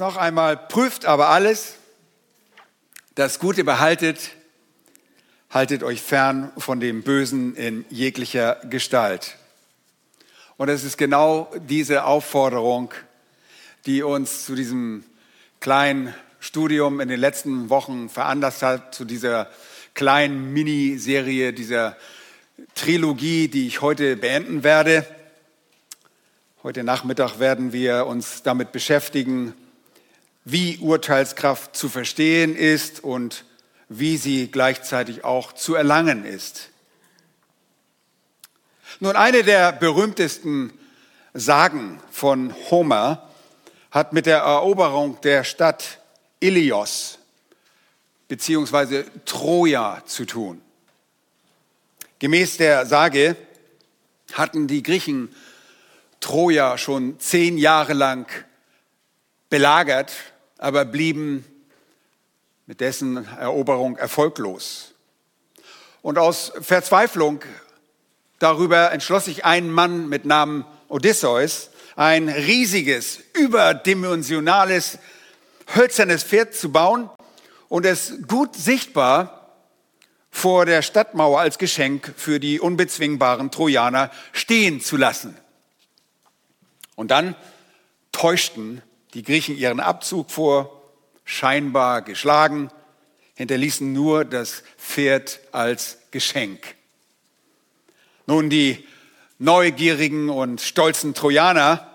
Noch einmal, prüft aber alles, das Gute behaltet, haltet euch fern von dem Bösen in jeglicher Gestalt. Und es ist genau diese Aufforderung, die uns zu diesem kleinen Studium in den letzten Wochen veranlasst hat, zu dieser kleinen Miniserie, dieser Trilogie, die ich heute beenden werde. Heute Nachmittag werden wir uns damit beschäftigen, wie Urteilskraft zu verstehen ist und wie sie gleichzeitig auch zu erlangen ist. Nun, eine der berühmtesten Sagen von Homer hat mit der Eroberung der Stadt Ilios beziehungsweise Troja zu tun. Gemäß der Sage hatten die Griechen Troja schon zehn Jahre lang belagert aber blieben mit dessen Eroberung erfolglos. Und aus Verzweiflung darüber entschloss sich ein Mann mit Namen Odysseus, ein riesiges, überdimensionales, hölzernes Pferd zu bauen und es gut sichtbar vor der Stadtmauer als Geschenk für die unbezwingbaren Trojaner stehen zu lassen. Und dann täuschten die Griechen ihren Abzug vor, scheinbar geschlagen, hinterließen nur das Pferd als Geschenk. Nun, die neugierigen und stolzen Trojaner,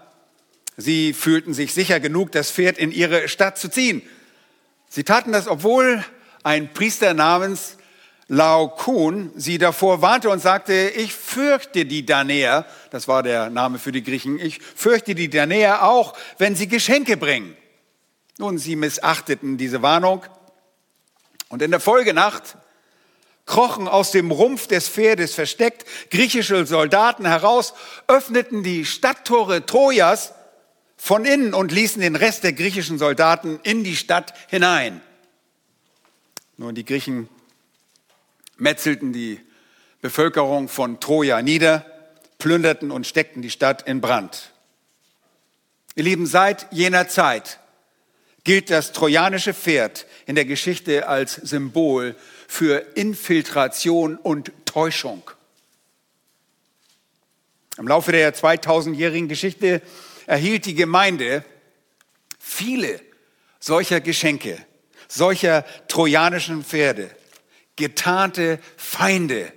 sie fühlten sich sicher genug, das Pferd in ihre Stadt zu ziehen. Sie taten das, obwohl ein Priester namens Laokon sie davor warnte und sagte, ich fürchte die Danäer, das war der Name für die Griechen, ich fürchte die Danäer auch, wenn sie Geschenke bringen. Nun, sie missachteten diese Warnung und in der Folgenacht krochen aus dem Rumpf des Pferdes versteckt griechische Soldaten heraus, öffneten die Stadttore Trojas von innen und ließen den Rest der griechischen Soldaten in die Stadt hinein. Nun, die Griechen metzelten die Bevölkerung von Troja nieder, plünderten und steckten die Stadt in Brand. Ihr Lieben, seit jener Zeit gilt das trojanische Pferd in der Geschichte als Symbol für Infiltration und Täuschung. Im Laufe der 2000-jährigen Geschichte erhielt die Gemeinde viele solcher Geschenke, solcher trojanischen Pferde getarnte Feinde,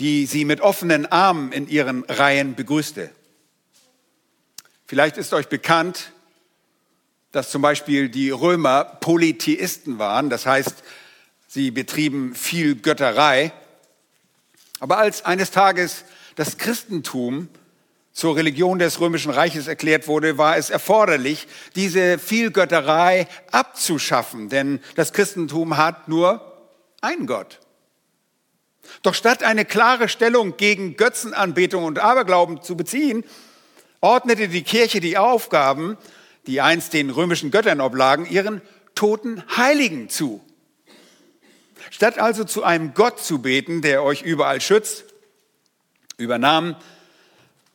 die sie mit offenen Armen in ihren Reihen begrüßte. Vielleicht ist euch bekannt, dass zum Beispiel die Römer Polytheisten waren, das heißt, sie betrieben viel Götterei. Aber als eines Tages das Christentum zur Religion des römischen Reiches erklärt wurde, war es erforderlich, diese Vielgötterei abzuschaffen, denn das Christentum hat nur ein Gott. Doch statt eine klare Stellung gegen Götzenanbetung und Aberglauben zu beziehen, ordnete die Kirche die Aufgaben, die einst den römischen Göttern oblagen, ihren toten Heiligen zu. Statt also zu einem Gott zu beten, der euch überall schützt, übernahm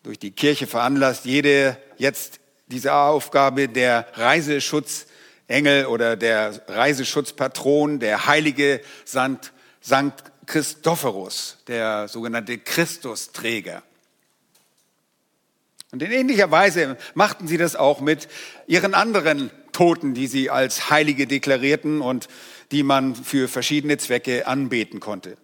durch die Kirche veranlasst jede jetzt diese Aufgabe der Reiseschutz Engel oder der Reiseschutzpatron, der heilige Sankt, Sankt Christophorus, der sogenannte Christusträger. Und in ähnlicher Weise machten sie das auch mit ihren anderen Toten, die sie als Heilige deklarierten und die man für verschiedene Zwecke anbeten konnte.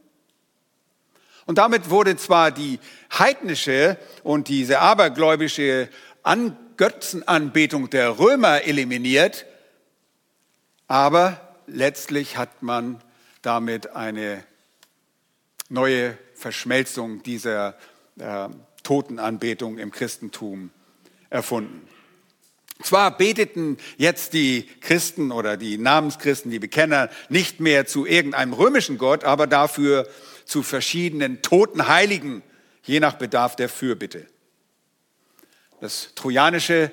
Und damit wurde zwar die heidnische und diese abergläubische Götzenanbetung der Römer eliminiert, aber letztlich hat man damit eine neue Verschmelzung dieser äh, Totenanbetung im Christentum erfunden. Zwar beteten jetzt die Christen oder die Namenschristen, die Bekenner, nicht mehr zu irgendeinem römischen Gott, aber dafür zu verschiedenen toten Heiligen, je nach Bedarf der Fürbitte. Das trojanische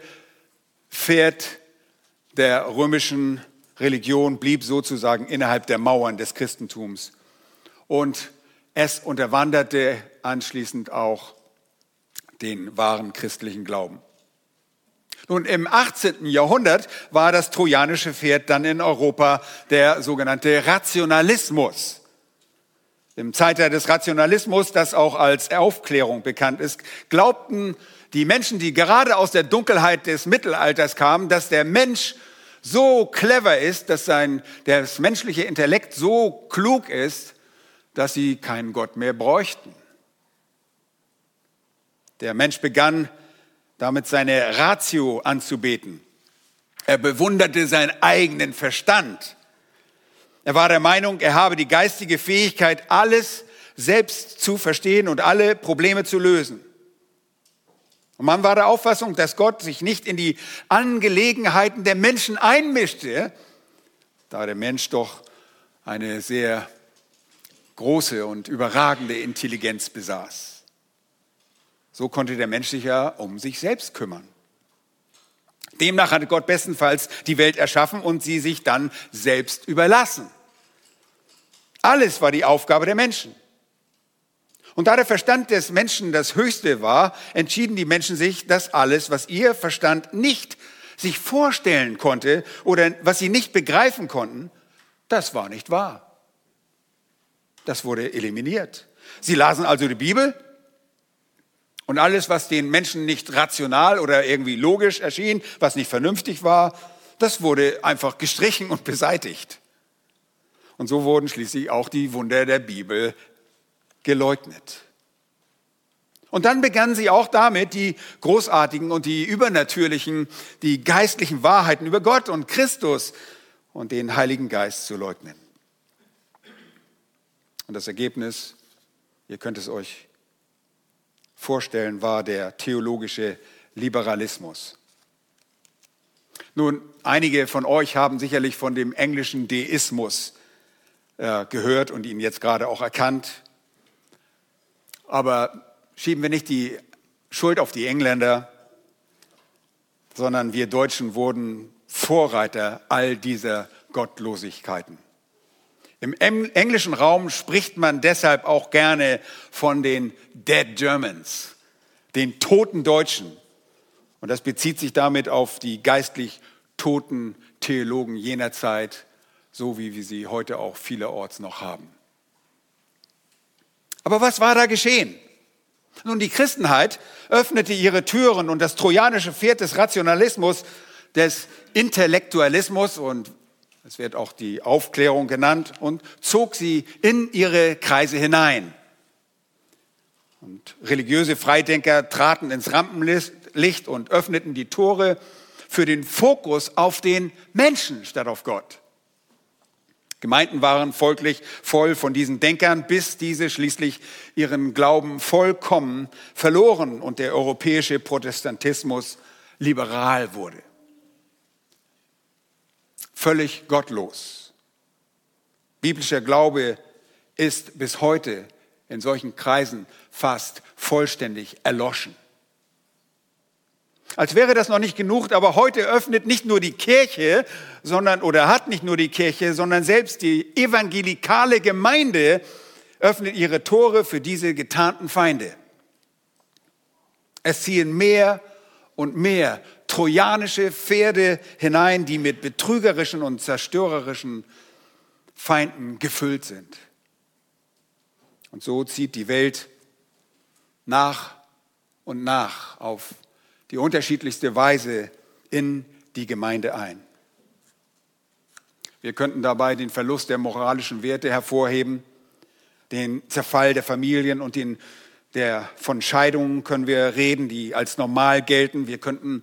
Pferd der römischen Religion blieb sozusagen innerhalb der Mauern des Christentums. Und es unterwanderte anschließend auch den wahren christlichen Glauben. Nun, im 18. Jahrhundert war das trojanische Pferd dann in Europa der sogenannte Rationalismus. Im Zeitalter des Rationalismus, das auch als Aufklärung bekannt ist, glaubten die Menschen, die gerade aus der Dunkelheit des Mittelalters kamen, dass der Mensch so clever ist, dass sein, das menschliche Intellekt so klug ist, dass sie keinen Gott mehr bräuchten. Der Mensch begann damit seine Ratio anzubeten. Er bewunderte seinen eigenen Verstand. Er war der Meinung, er habe die geistige Fähigkeit, alles selbst zu verstehen und alle Probleme zu lösen. Und man war der Auffassung, dass Gott sich nicht in die Angelegenheiten der Menschen einmischte, da der Mensch doch eine sehr große und überragende Intelligenz besaß. So konnte der Mensch sich ja um sich selbst kümmern. Demnach hatte Gott bestenfalls die Welt erschaffen und sie sich dann selbst überlassen. Alles war die Aufgabe der Menschen. Und da der Verstand des Menschen das Höchste war, entschieden die Menschen sich, dass alles, was ihr Verstand nicht sich vorstellen konnte oder was sie nicht begreifen konnten, das war nicht wahr. Das wurde eliminiert. Sie lasen also die Bibel und alles, was den Menschen nicht rational oder irgendwie logisch erschien, was nicht vernünftig war, das wurde einfach gestrichen und beseitigt. Und so wurden schließlich auch die Wunder der Bibel geleugnet. Und dann begannen sie auch damit, die großartigen und die übernatürlichen, die geistlichen Wahrheiten über Gott und Christus und den Heiligen Geist zu leugnen. Und das Ergebnis, ihr könnt es euch vorstellen, war der theologische Liberalismus. Nun, einige von euch haben sicherlich von dem englischen Deismus äh, gehört und ihn jetzt gerade auch erkannt. Aber schieben wir nicht die Schuld auf die Engländer, sondern wir Deutschen wurden Vorreiter all dieser Gottlosigkeiten. Im englischen Raum spricht man deshalb auch gerne von den Dead Germans, den toten Deutschen. Und das bezieht sich damit auf die geistlich toten Theologen jener Zeit, so wie wir sie heute auch vielerorts noch haben. Aber was war da geschehen? Nun, die Christenheit öffnete ihre Türen und das trojanische Pferd des Rationalismus, des Intellektualismus und es wird auch die Aufklärung genannt und zog sie in ihre Kreise hinein. Und religiöse Freidenker traten ins Rampenlicht und öffneten die Tore für den Fokus auf den Menschen statt auf Gott. Gemeinden waren folglich voll von diesen Denkern, bis diese schließlich ihren Glauben vollkommen verloren und der europäische Protestantismus liberal wurde. Völlig gottlos. Biblischer Glaube ist bis heute in solchen Kreisen fast vollständig erloschen. Als wäre das noch nicht genug, aber heute öffnet nicht nur die Kirche, sondern oder hat nicht nur die Kirche, sondern selbst die evangelikale Gemeinde öffnet ihre Tore für diese getarnten Feinde. Es ziehen mehr und mehr trojanische Pferde hinein, die mit betrügerischen und zerstörerischen Feinden gefüllt sind. Und so zieht die Welt nach und nach auf die unterschiedlichste Weise in die Gemeinde ein. Wir könnten dabei den Verlust der moralischen Werte hervorheben, den Zerfall der Familien und den der von Scheidungen können wir reden, die als normal gelten. Wir könnten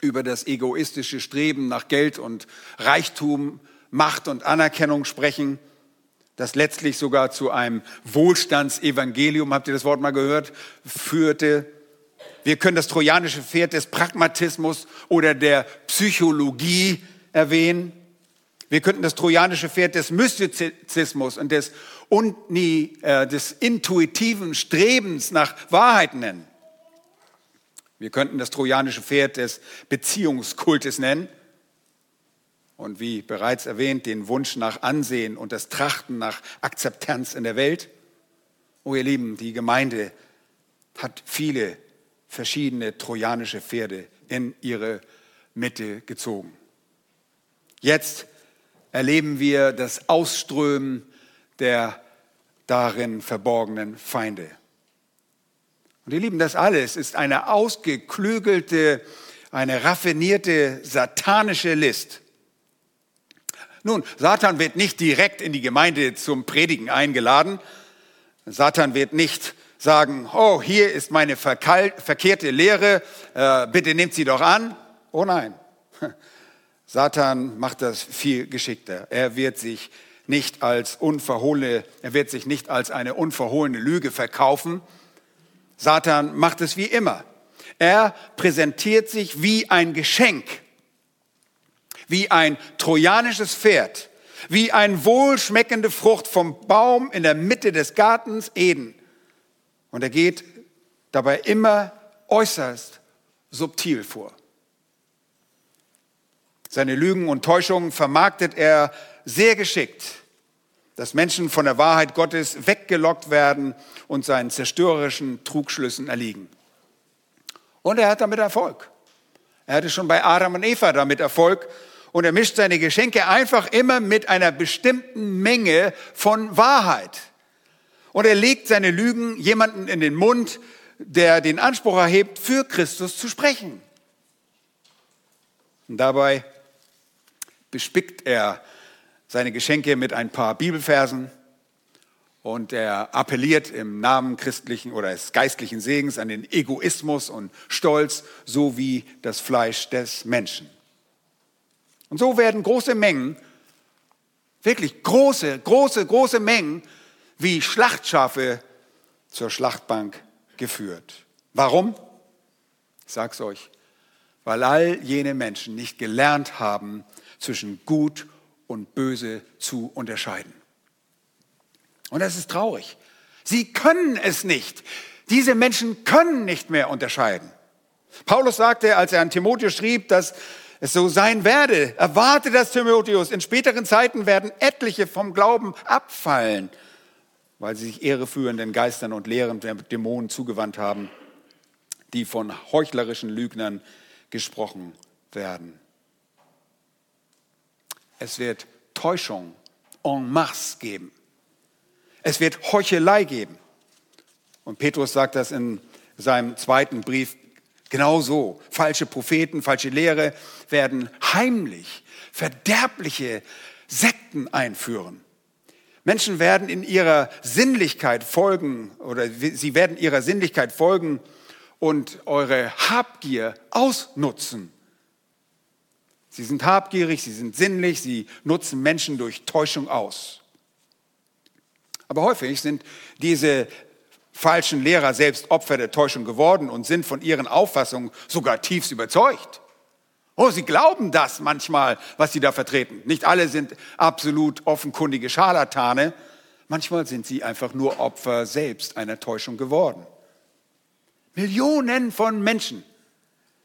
über das egoistische Streben nach Geld und Reichtum, Macht und Anerkennung sprechen, das letztlich sogar zu einem Wohlstandsevangelium, habt ihr das Wort mal gehört, führte. Wir können das trojanische Pferd des Pragmatismus oder der Psychologie erwähnen. Wir könnten das trojanische Pferd des Mystizismus und des, Uni, äh, des intuitiven Strebens nach Wahrheit nennen. Wir könnten das trojanische Pferd des Beziehungskultes nennen. Und wie bereits erwähnt, den Wunsch nach Ansehen und das Trachten nach Akzeptanz in der Welt. Oh ihr Lieben, die Gemeinde hat viele verschiedene trojanische Pferde in ihre Mitte gezogen. Jetzt erleben wir das Ausströmen der darin verborgenen Feinde. Und ihr Lieben, das alles ist eine ausgeklügelte, eine raffinierte satanische List. Nun, Satan wird nicht direkt in die Gemeinde zum Predigen eingeladen. Satan wird nicht sagen, oh, hier ist meine verkehrte Lehre, äh, bitte nehmt sie doch an. Oh nein, Satan macht das viel geschickter. Er wird sich nicht als unverhohlene, er wird sich nicht als eine unverhohlene Lüge verkaufen. Satan macht es wie immer. Er präsentiert sich wie ein Geschenk, wie ein trojanisches Pferd, wie eine wohlschmeckende Frucht vom Baum in der Mitte des Gartens Eden. Und er geht dabei immer äußerst subtil vor. Seine Lügen und Täuschungen vermarktet er sehr geschickt, dass Menschen von der Wahrheit Gottes weggelockt werden und seinen zerstörerischen Trugschlüssen erliegen. Und er hat damit Erfolg. Er hatte schon bei Adam und Eva damit Erfolg und er mischt seine Geschenke einfach immer mit einer bestimmten Menge von Wahrheit. Und er legt seine Lügen jemanden in den Mund, der den Anspruch erhebt, für Christus zu sprechen. Und dabei bespickt er seine Geschenke mit ein paar Bibelversen und er appelliert im Namen christlichen oder des geistlichen Segens an den Egoismus und Stolz sowie das Fleisch des Menschen. Und so werden große Mengen, wirklich große, große, große Mengen wie Schlachtschafe zur Schlachtbank geführt. Warum? Ich sag's euch, weil all jene Menschen nicht gelernt haben, zwischen gut und böse zu unterscheiden. Und das ist traurig. Sie können es nicht. Diese Menschen können nicht mehr unterscheiden. Paulus sagte, als er an Timotheus schrieb, dass es so sein werde, erwarte das Timotheus, in späteren Zeiten werden etliche vom Glauben abfallen, weil sie sich irreführenden Geistern und Lehren der Dämonen zugewandt haben, die von heuchlerischen Lügnern gesprochen werden. Es wird Täuschung en masse geben. Es wird Heuchelei geben. Und Petrus sagt das in seinem zweiten Brief genauso. Falsche Propheten, falsche Lehre werden heimlich verderbliche Sekten einführen. Menschen werden in ihrer Sinnlichkeit folgen oder sie werden ihrer Sinnlichkeit folgen und eure Habgier ausnutzen. Sie sind habgierig, sie sind sinnlich, sie nutzen Menschen durch Täuschung aus. Aber häufig sind diese falschen Lehrer selbst Opfer der Täuschung geworden und sind von ihren Auffassungen sogar tiefst überzeugt. Oh, sie glauben das manchmal, was sie da vertreten. Nicht alle sind absolut offenkundige Scharlatane. Manchmal sind sie einfach nur Opfer selbst einer Täuschung geworden. Millionen von Menschen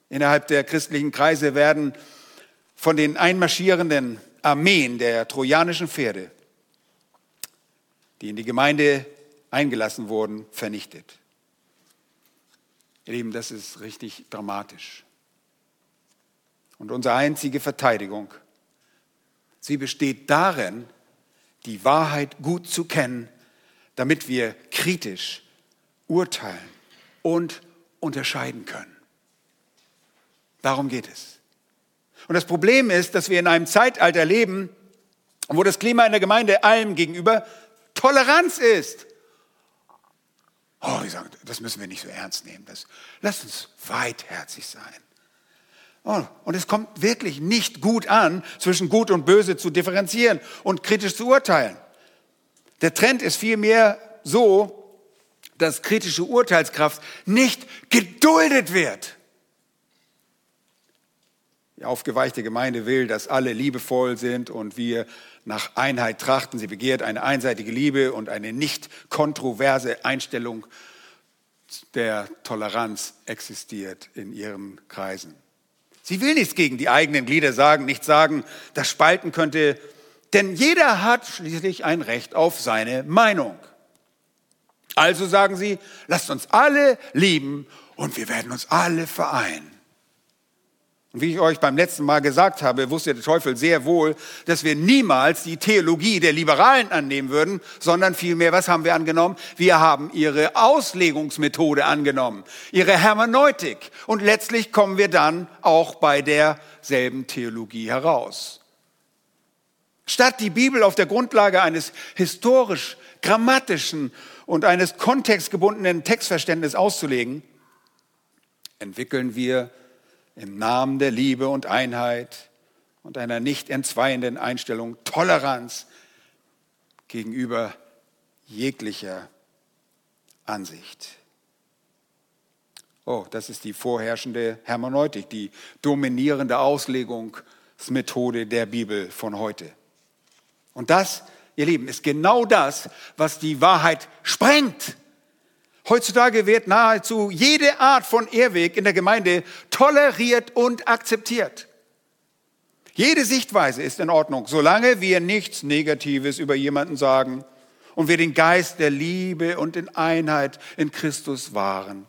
innerhalb der christlichen Kreise werden von den einmarschierenden Armeen der trojanischen Pferde, die in die Gemeinde eingelassen wurden, vernichtet. Ihr Lieben, das ist richtig dramatisch. Und unsere einzige Verteidigung, sie besteht darin, die Wahrheit gut zu kennen, damit wir kritisch urteilen und unterscheiden können. Darum geht es. Und das Problem ist, dass wir in einem Zeitalter leben, wo das Klima in der Gemeinde allem gegenüber Toleranz ist. Oh, ich sage, das müssen wir nicht so ernst nehmen. Das, lasst uns weitherzig sein. Oh, und es kommt wirklich nicht gut an, zwischen Gut und Böse zu differenzieren und kritisch zu urteilen. Der Trend ist vielmehr so, dass kritische Urteilskraft nicht geduldet wird. Die aufgeweichte Gemeinde will, dass alle liebevoll sind und wir nach Einheit trachten. Sie begehrt eine einseitige Liebe und eine nicht kontroverse Einstellung der Toleranz existiert in ihren Kreisen. Sie will nichts gegen die eigenen Glieder sagen, nicht sagen, das spalten könnte, denn jeder hat schließlich ein Recht auf seine Meinung. Also sagen sie, lasst uns alle lieben und wir werden uns alle vereinen. Und wie ich euch beim letzten Mal gesagt habe, wusste der Teufel sehr wohl, dass wir niemals die Theologie der Liberalen annehmen würden, sondern vielmehr, was haben wir angenommen? Wir haben ihre Auslegungsmethode angenommen, ihre Hermeneutik. Und letztlich kommen wir dann auch bei derselben Theologie heraus. Statt die Bibel auf der Grundlage eines historisch, grammatischen und eines kontextgebundenen Textverständnisses auszulegen, entwickeln wir im Namen der Liebe und Einheit und einer nicht entzweienden Einstellung Toleranz gegenüber jeglicher Ansicht. Oh, das ist die vorherrschende Hermeneutik, die dominierende Auslegungsmethode der Bibel von heute. Und das, ihr Lieben, ist genau das, was die Wahrheit sprengt. Heutzutage wird nahezu jede Art von Ehrweg in der Gemeinde toleriert und akzeptiert. Jede Sichtweise ist in Ordnung, solange wir nichts Negatives über jemanden sagen und wir den Geist der Liebe und in Einheit in Christus wahren.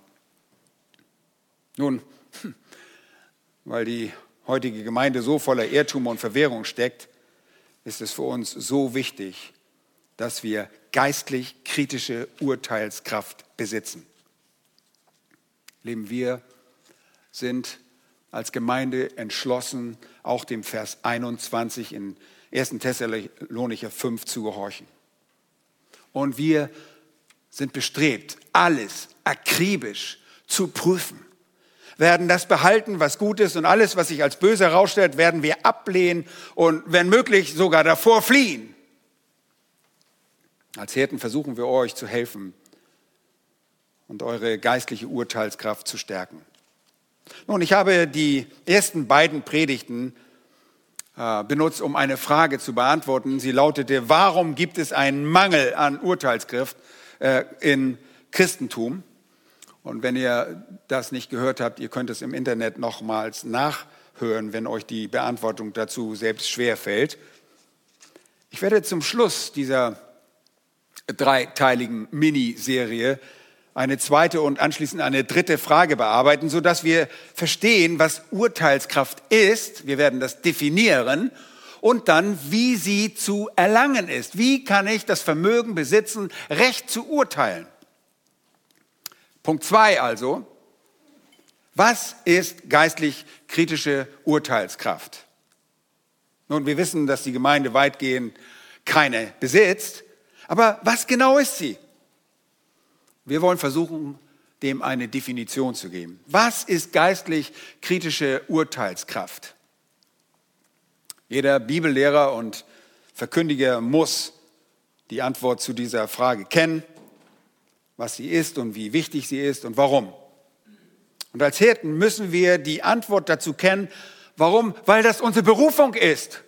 Nun, weil die heutige Gemeinde so voller Irrtum und Verwirrung steckt, ist es für uns so wichtig, dass wir geistlich kritische Urteilskraft besitzen. Leben wir sind als Gemeinde entschlossen, auch dem Vers 21 in 1. Thessalonicher 5 zu gehorchen. Und wir sind bestrebt, alles akribisch zu prüfen, werden das behalten, was gut ist und alles, was sich als böse herausstellt, werden wir ablehnen und wenn möglich sogar davor fliehen. Als Hirten versuchen wir euch zu helfen und eure geistliche Urteilskraft zu stärken. Nun, ich habe die ersten beiden Predigten äh, benutzt, um eine Frage zu beantworten. Sie lautete, warum gibt es einen Mangel an Urteilskraft äh, im Christentum? Und wenn ihr das nicht gehört habt, ihr könnt es im Internet nochmals nachhören, wenn euch die Beantwortung dazu selbst schwer fällt. Ich werde zum Schluss dieser dreiteiligen Miniserie eine zweite und anschließend eine dritte Frage bearbeiten, so dass wir verstehen, was Urteilskraft ist. Wir werden das definieren und dann, wie sie zu erlangen ist. Wie kann ich das Vermögen besitzen, Recht zu urteilen? Punkt zwei also. Was ist geistlich kritische Urteilskraft? Nun, wir wissen, dass die Gemeinde weitgehend keine besitzt. Aber was genau ist sie? Wir wollen versuchen, dem eine Definition zu geben. Was ist geistlich kritische Urteilskraft? Jeder Bibellehrer und Verkündiger muss die Antwort zu dieser Frage kennen, was sie ist und wie wichtig sie ist und warum. Und als Hirten müssen wir die Antwort dazu kennen, warum? Weil das unsere Berufung ist.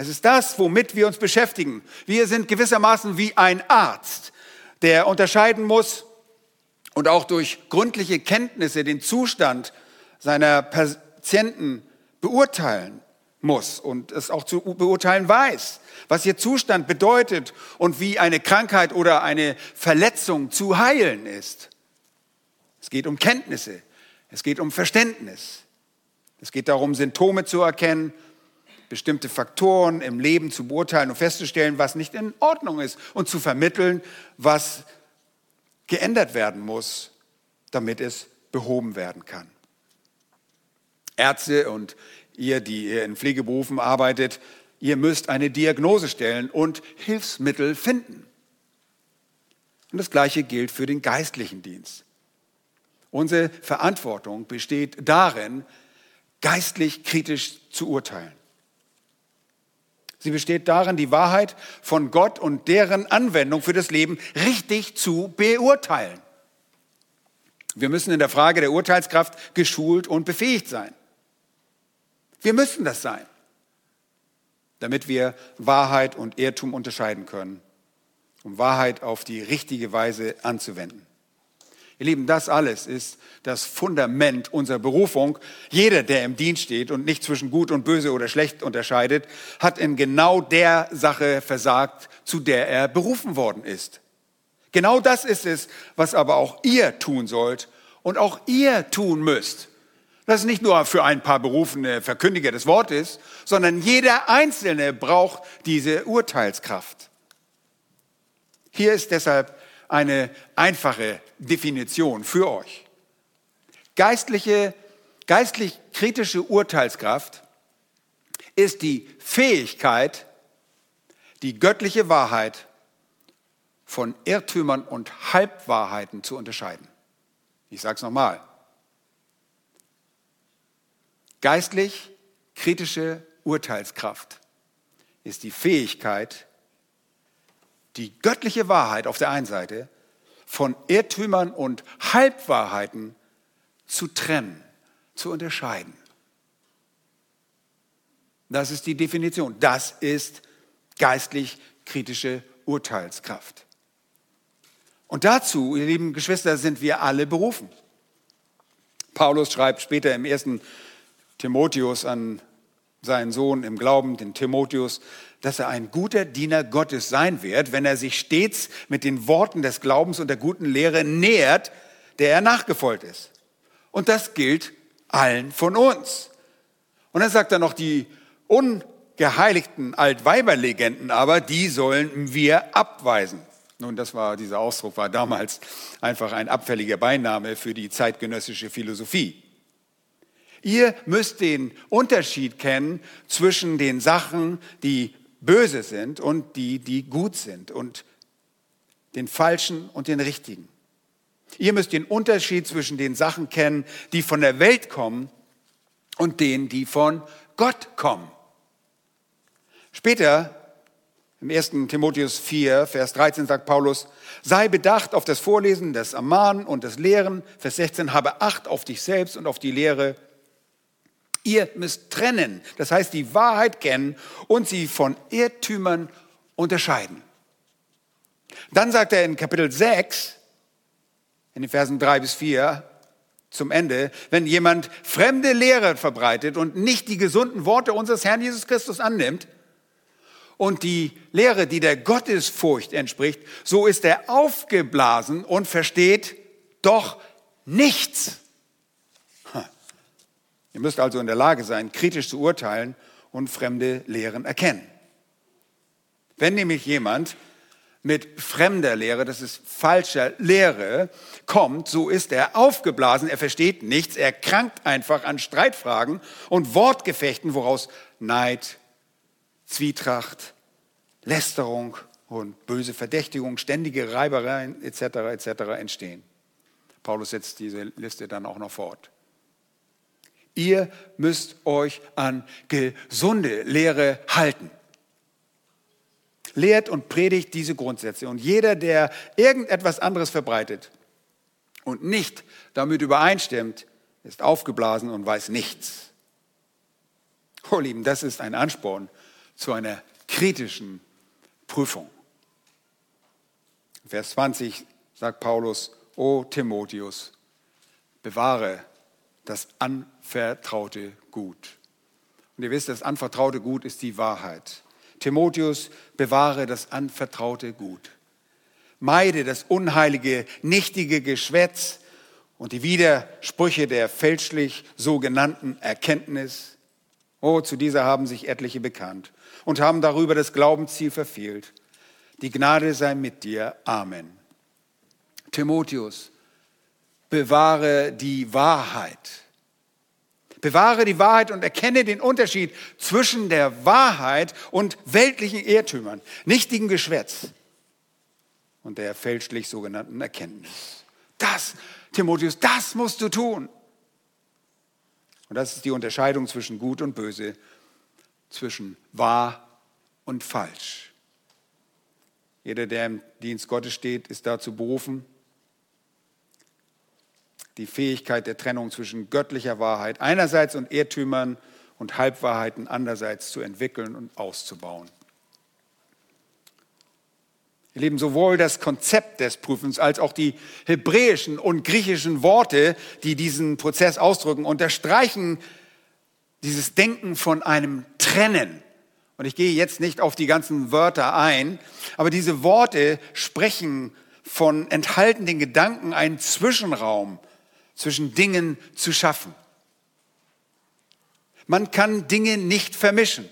Es ist das, womit wir uns beschäftigen. Wir sind gewissermaßen wie ein Arzt, der unterscheiden muss und auch durch gründliche Kenntnisse den Zustand seiner Patienten beurteilen muss und es auch zu beurteilen weiß, was ihr Zustand bedeutet und wie eine Krankheit oder eine Verletzung zu heilen ist. Es geht um Kenntnisse, es geht um Verständnis, es geht darum, Symptome zu erkennen bestimmte Faktoren im Leben zu beurteilen und festzustellen, was nicht in Ordnung ist und zu vermitteln, was geändert werden muss, damit es behoben werden kann. Ärzte und ihr, die ihr in Pflegeberufen arbeitet, ihr müsst eine Diagnose stellen und Hilfsmittel finden. Und das Gleiche gilt für den geistlichen Dienst. Unsere Verantwortung besteht darin, geistlich kritisch zu urteilen. Sie besteht darin, die Wahrheit von Gott und deren Anwendung für das Leben richtig zu beurteilen. Wir müssen in der Frage der Urteilskraft geschult und befähigt sein. Wir müssen das sein, damit wir Wahrheit und Irrtum unterscheiden können, um Wahrheit auf die richtige Weise anzuwenden. Ihr Lieben, das alles ist das Fundament unserer Berufung. Jeder, der im Dienst steht und nicht zwischen gut und böse oder schlecht unterscheidet, hat in genau der Sache versagt, zu der er berufen worden ist. Genau das ist es, was aber auch ihr tun sollt, und auch ihr tun müsst. Das ist nicht nur für ein paar berufene Verkündiger des Wortes, sondern jeder Einzelne braucht diese Urteilskraft. Hier ist deshalb eine einfache Definition für euch. Geistliche, geistlich kritische Urteilskraft ist die Fähigkeit, die göttliche Wahrheit von Irrtümern und Halbwahrheiten zu unterscheiden. Ich sage es nochmal. Geistlich kritische Urteilskraft ist die Fähigkeit, die göttliche Wahrheit auf der einen Seite von Irrtümern und Halbwahrheiten zu trennen, zu unterscheiden. Das ist die Definition. Das ist geistlich kritische Urteilskraft. Und dazu, ihr lieben Geschwister, sind wir alle berufen. Paulus schreibt später im ersten Timotheus an seinen Sohn im Glauben, den Timotheus, dass er ein guter Diener Gottes sein wird, wenn er sich stets mit den Worten des Glaubens und der guten Lehre nähert, der er nachgefolgt ist. Und das gilt allen von uns. Und dann sagt er noch, die ungeheiligten Altweiberlegenden aber, die sollen wir abweisen. Nun, das war, dieser Ausdruck war damals einfach ein abfälliger Beiname für die zeitgenössische Philosophie. Ihr müsst den Unterschied kennen zwischen den Sachen, die böse sind und die, die gut sind und den falschen und den richtigen. Ihr müsst den Unterschied zwischen den Sachen kennen, die von der Welt kommen und denen, die von Gott kommen. Später, im 1. Timotheus 4, Vers 13 sagt Paulus, sei bedacht auf das Vorlesen, das Ermahnen und das Lehren. Vers 16, habe Acht auf dich selbst und auf die Lehre. Ihr müsst trennen, das heißt die Wahrheit kennen und sie von Irrtümern unterscheiden. Dann sagt er in Kapitel 6, in den Versen 3 bis 4 zum Ende, wenn jemand fremde Lehre verbreitet und nicht die gesunden Worte unseres Herrn Jesus Christus annimmt und die Lehre, die der Gottesfurcht entspricht, so ist er aufgeblasen und versteht doch nichts. Ihr müsst also in der Lage sein, kritisch zu urteilen und fremde Lehren erkennen. Wenn nämlich jemand mit fremder Lehre, das ist falscher Lehre, kommt, so ist er aufgeblasen, er versteht nichts, er krankt einfach an Streitfragen und Wortgefechten, woraus Neid, Zwietracht, Lästerung und böse Verdächtigung, ständige Reibereien etc. etc. entstehen. Paulus setzt diese Liste dann auch noch fort. Ihr müsst euch an gesunde Lehre halten. Lehrt und predigt diese Grundsätze. Und jeder, der irgendetwas anderes verbreitet und nicht damit übereinstimmt, ist aufgeblasen und weiß nichts. Oh Lieben, das ist ein Ansporn zu einer kritischen Prüfung. Vers 20 sagt Paulus, O Timotheus, bewahre das anvertraute Gut. Und ihr wisst, das anvertraute Gut ist die Wahrheit. Timotheus, bewahre das anvertraute Gut. Meide das unheilige, nichtige Geschwätz und die Widersprüche der fälschlich sogenannten Erkenntnis. Oh, zu dieser haben sich etliche bekannt und haben darüber das Glaubensziel verfehlt. Die Gnade sei mit dir. Amen. Timotheus, bewahre die Wahrheit. Bewahre die Wahrheit und erkenne den Unterschied zwischen der Wahrheit und weltlichen Irrtümern, nichtigem Geschwätz und der fälschlich sogenannten Erkenntnis. Das, Timotheus, das musst du tun. Und das ist die Unterscheidung zwischen gut und böse, zwischen wahr und falsch. Jeder, der im Dienst Gottes steht, ist dazu berufen, die Fähigkeit der Trennung zwischen göttlicher Wahrheit einerseits und Irrtümern und Halbwahrheiten andererseits zu entwickeln und auszubauen. Ihr Lieben, sowohl das Konzept des Prüfens als auch die hebräischen und griechischen Worte, die diesen Prozess ausdrücken, unterstreichen dieses Denken von einem Trennen. Und ich gehe jetzt nicht auf die ganzen Wörter ein, aber diese Worte sprechen von enthaltenen Gedanken einen Zwischenraum zwischen Dingen zu schaffen. Man kann Dinge nicht vermischen.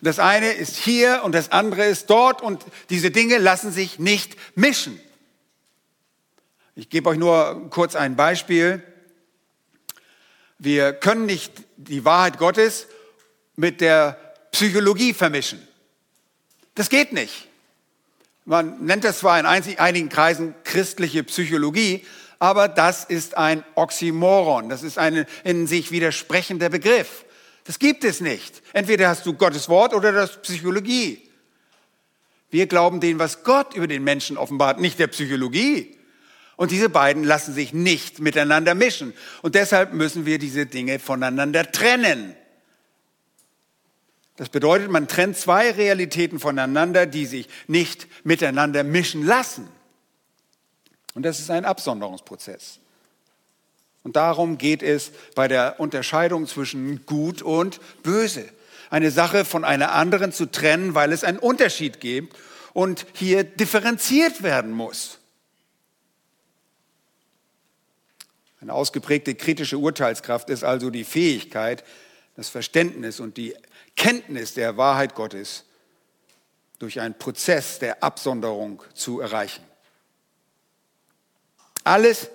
Das eine ist hier und das andere ist dort und diese Dinge lassen sich nicht mischen. Ich gebe euch nur kurz ein Beispiel. Wir können nicht die Wahrheit Gottes mit der Psychologie vermischen. Das geht nicht. Man nennt das zwar in einigen Kreisen christliche Psychologie, aber das ist ein Oxymoron. Das ist ein in sich widersprechender Begriff. Das gibt es nicht. Entweder hast du Gottes Wort oder das Psychologie. Wir glauben dem, was Gott über den Menschen offenbart, nicht der Psychologie. Und diese beiden lassen sich nicht miteinander mischen. Und deshalb müssen wir diese Dinge voneinander trennen. Das bedeutet, man trennt zwei Realitäten voneinander, die sich nicht miteinander mischen lassen. Und das ist ein Absonderungsprozess. Und darum geht es bei der Unterscheidung zwischen gut und böse. Eine Sache von einer anderen zu trennen, weil es einen Unterschied gibt und hier differenziert werden muss. Eine ausgeprägte kritische Urteilskraft ist also die Fähigkeit, das Verständnis und die Kenntnis der Wahrheit Gottes durch einen Prozess der Absonderung zu erreichen. Alles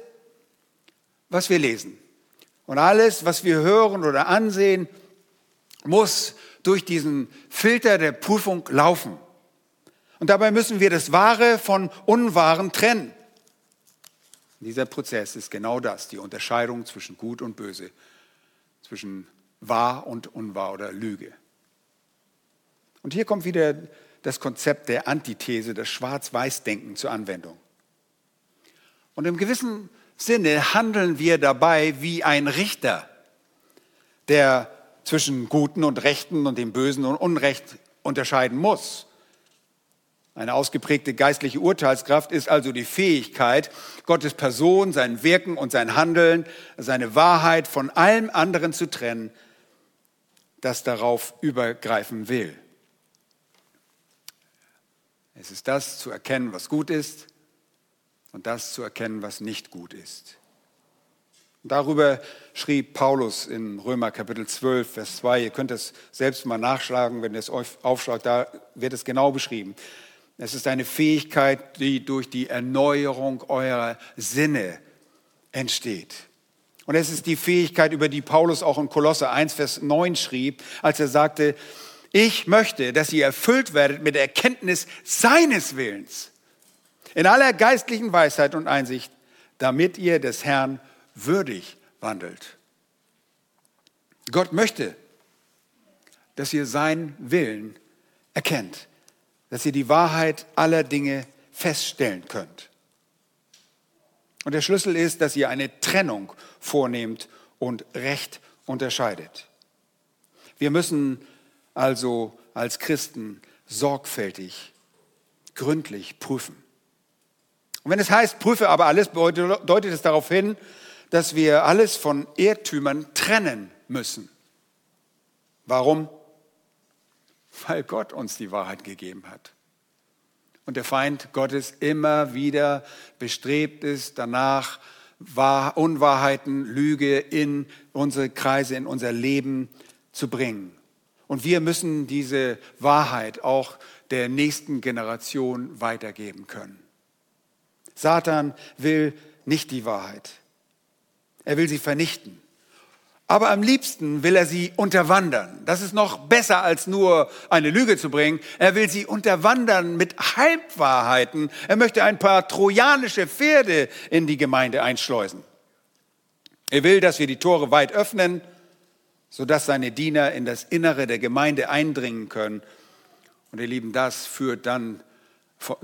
was wir lesen. Und alles, was wir hören oder ansehen, muss durch diesen Filter der Prüfung laufen. Und dabei müssen wir das Wahre von Unwahren trennen. Dieser Prozess ist genau das, die Unterscheidung zwischen Gut und Böse, zwischen Wahr und Unwahr oder Lüge. Und hier kommt wieder das Konzept der Antithese, das Schwarz-Weiß-Denken zur Anwendung. Und im gewissen Sinne handeln wir dabei wie ein Richter, der zwischen Guten und Rechten und dem Bösen und Unrecht unterscheiden muss. Eine ausgeprägte geistliche Urteilskraft ist also die Fähigkeit, Gottes Person, sein Wirken und sein Handeln, seine Wahrheit von allem anderen zu trennen, das darauf übergreifen will. Es ist das zu erkennen, was gut ist und das zu erkennen, was nicht gut ist. Darüber schrieb Paulus in Römer Kapitel 12, Vers 2. Ihr könnt es selbst mal nachschlagen, wenn ihr es aufschlagt, da wird es genau beschrieben. Es ist eine Fähigkeit, die durch die Erneuerung eurer Sinne entsteht. Und es ist die Fähigkeit, über die Paulus auch in Kolosse 1, Vers 9 schrieb, als er sagte, ich möchte, dass ihr erfüllt werdet mit der Erkenntnis seines Willens in aller geistlichen Weisheit und Einsicht, damit ihr des Herrn würdig wandelt. Gott möchte, dass ihr seinen Willen erkennt, dass ihr die Wahrheit aller Dinge feststellen könnt. Und der Schlüssel ist, dass ihr eine Trennung vornehmt und recht unterscheidet. Wir müssen also als Christen sorgfältig, gründlich prüfen. Und wenn es heißt, prüfe aber alles, deutet es darauf hin, dass wir alles von Irrtümern trennen müssen. Warum? Weil Gott uns die Wahrheit gegeben hat. Und der Feind Gottes immer wieder bestrebt ist, danach Unwahrheiten, Lüge in unsere Kreise, in unser Leben zu bringen. Und wir müssen diese Wahrheit auch der nächsten Generation weitergeben können. Satan will nicht die Wahrheit. Er will sie vernichten. Aber am liebsten will er sie unterwandern. Das ist noch besser als nur eine Lüge zu bringen. Er will sie unterwandern mit Halbwahrheiten. Er möchte ein paar trojanische Pferde in die Gemeinde einschleusen. Er will, dass wir die Tore weit öffnen, sodass seine Diener in das Innere der Gemeinde eindringen können. Und ihr Lieben, das führt dann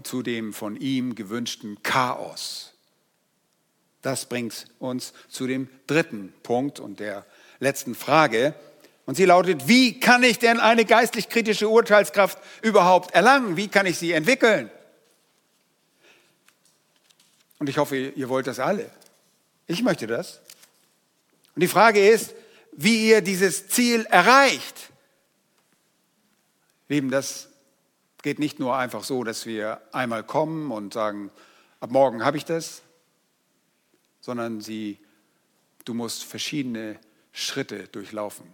zu dem von ihm gewünschten Chaos. Das bringt uns zu dem dritten Punkt und der letzten Frage. Und sie lautet, wie kann ich denn eine geistlich kritische Urteilskraft überhaupt erlangen? Wie kann ich sie entwickeln? Und ich hoffe, ihr wollt das alle. Ich möchte das. Und die Frage ist, wie ihr dieses Ziel erreicht. Lieben, das geht nicht nur einfach so, dass wir einmal kommen und sagen, ab morgen habe ich das, sondern sie du musst verschiedene Schritte durchlaufen.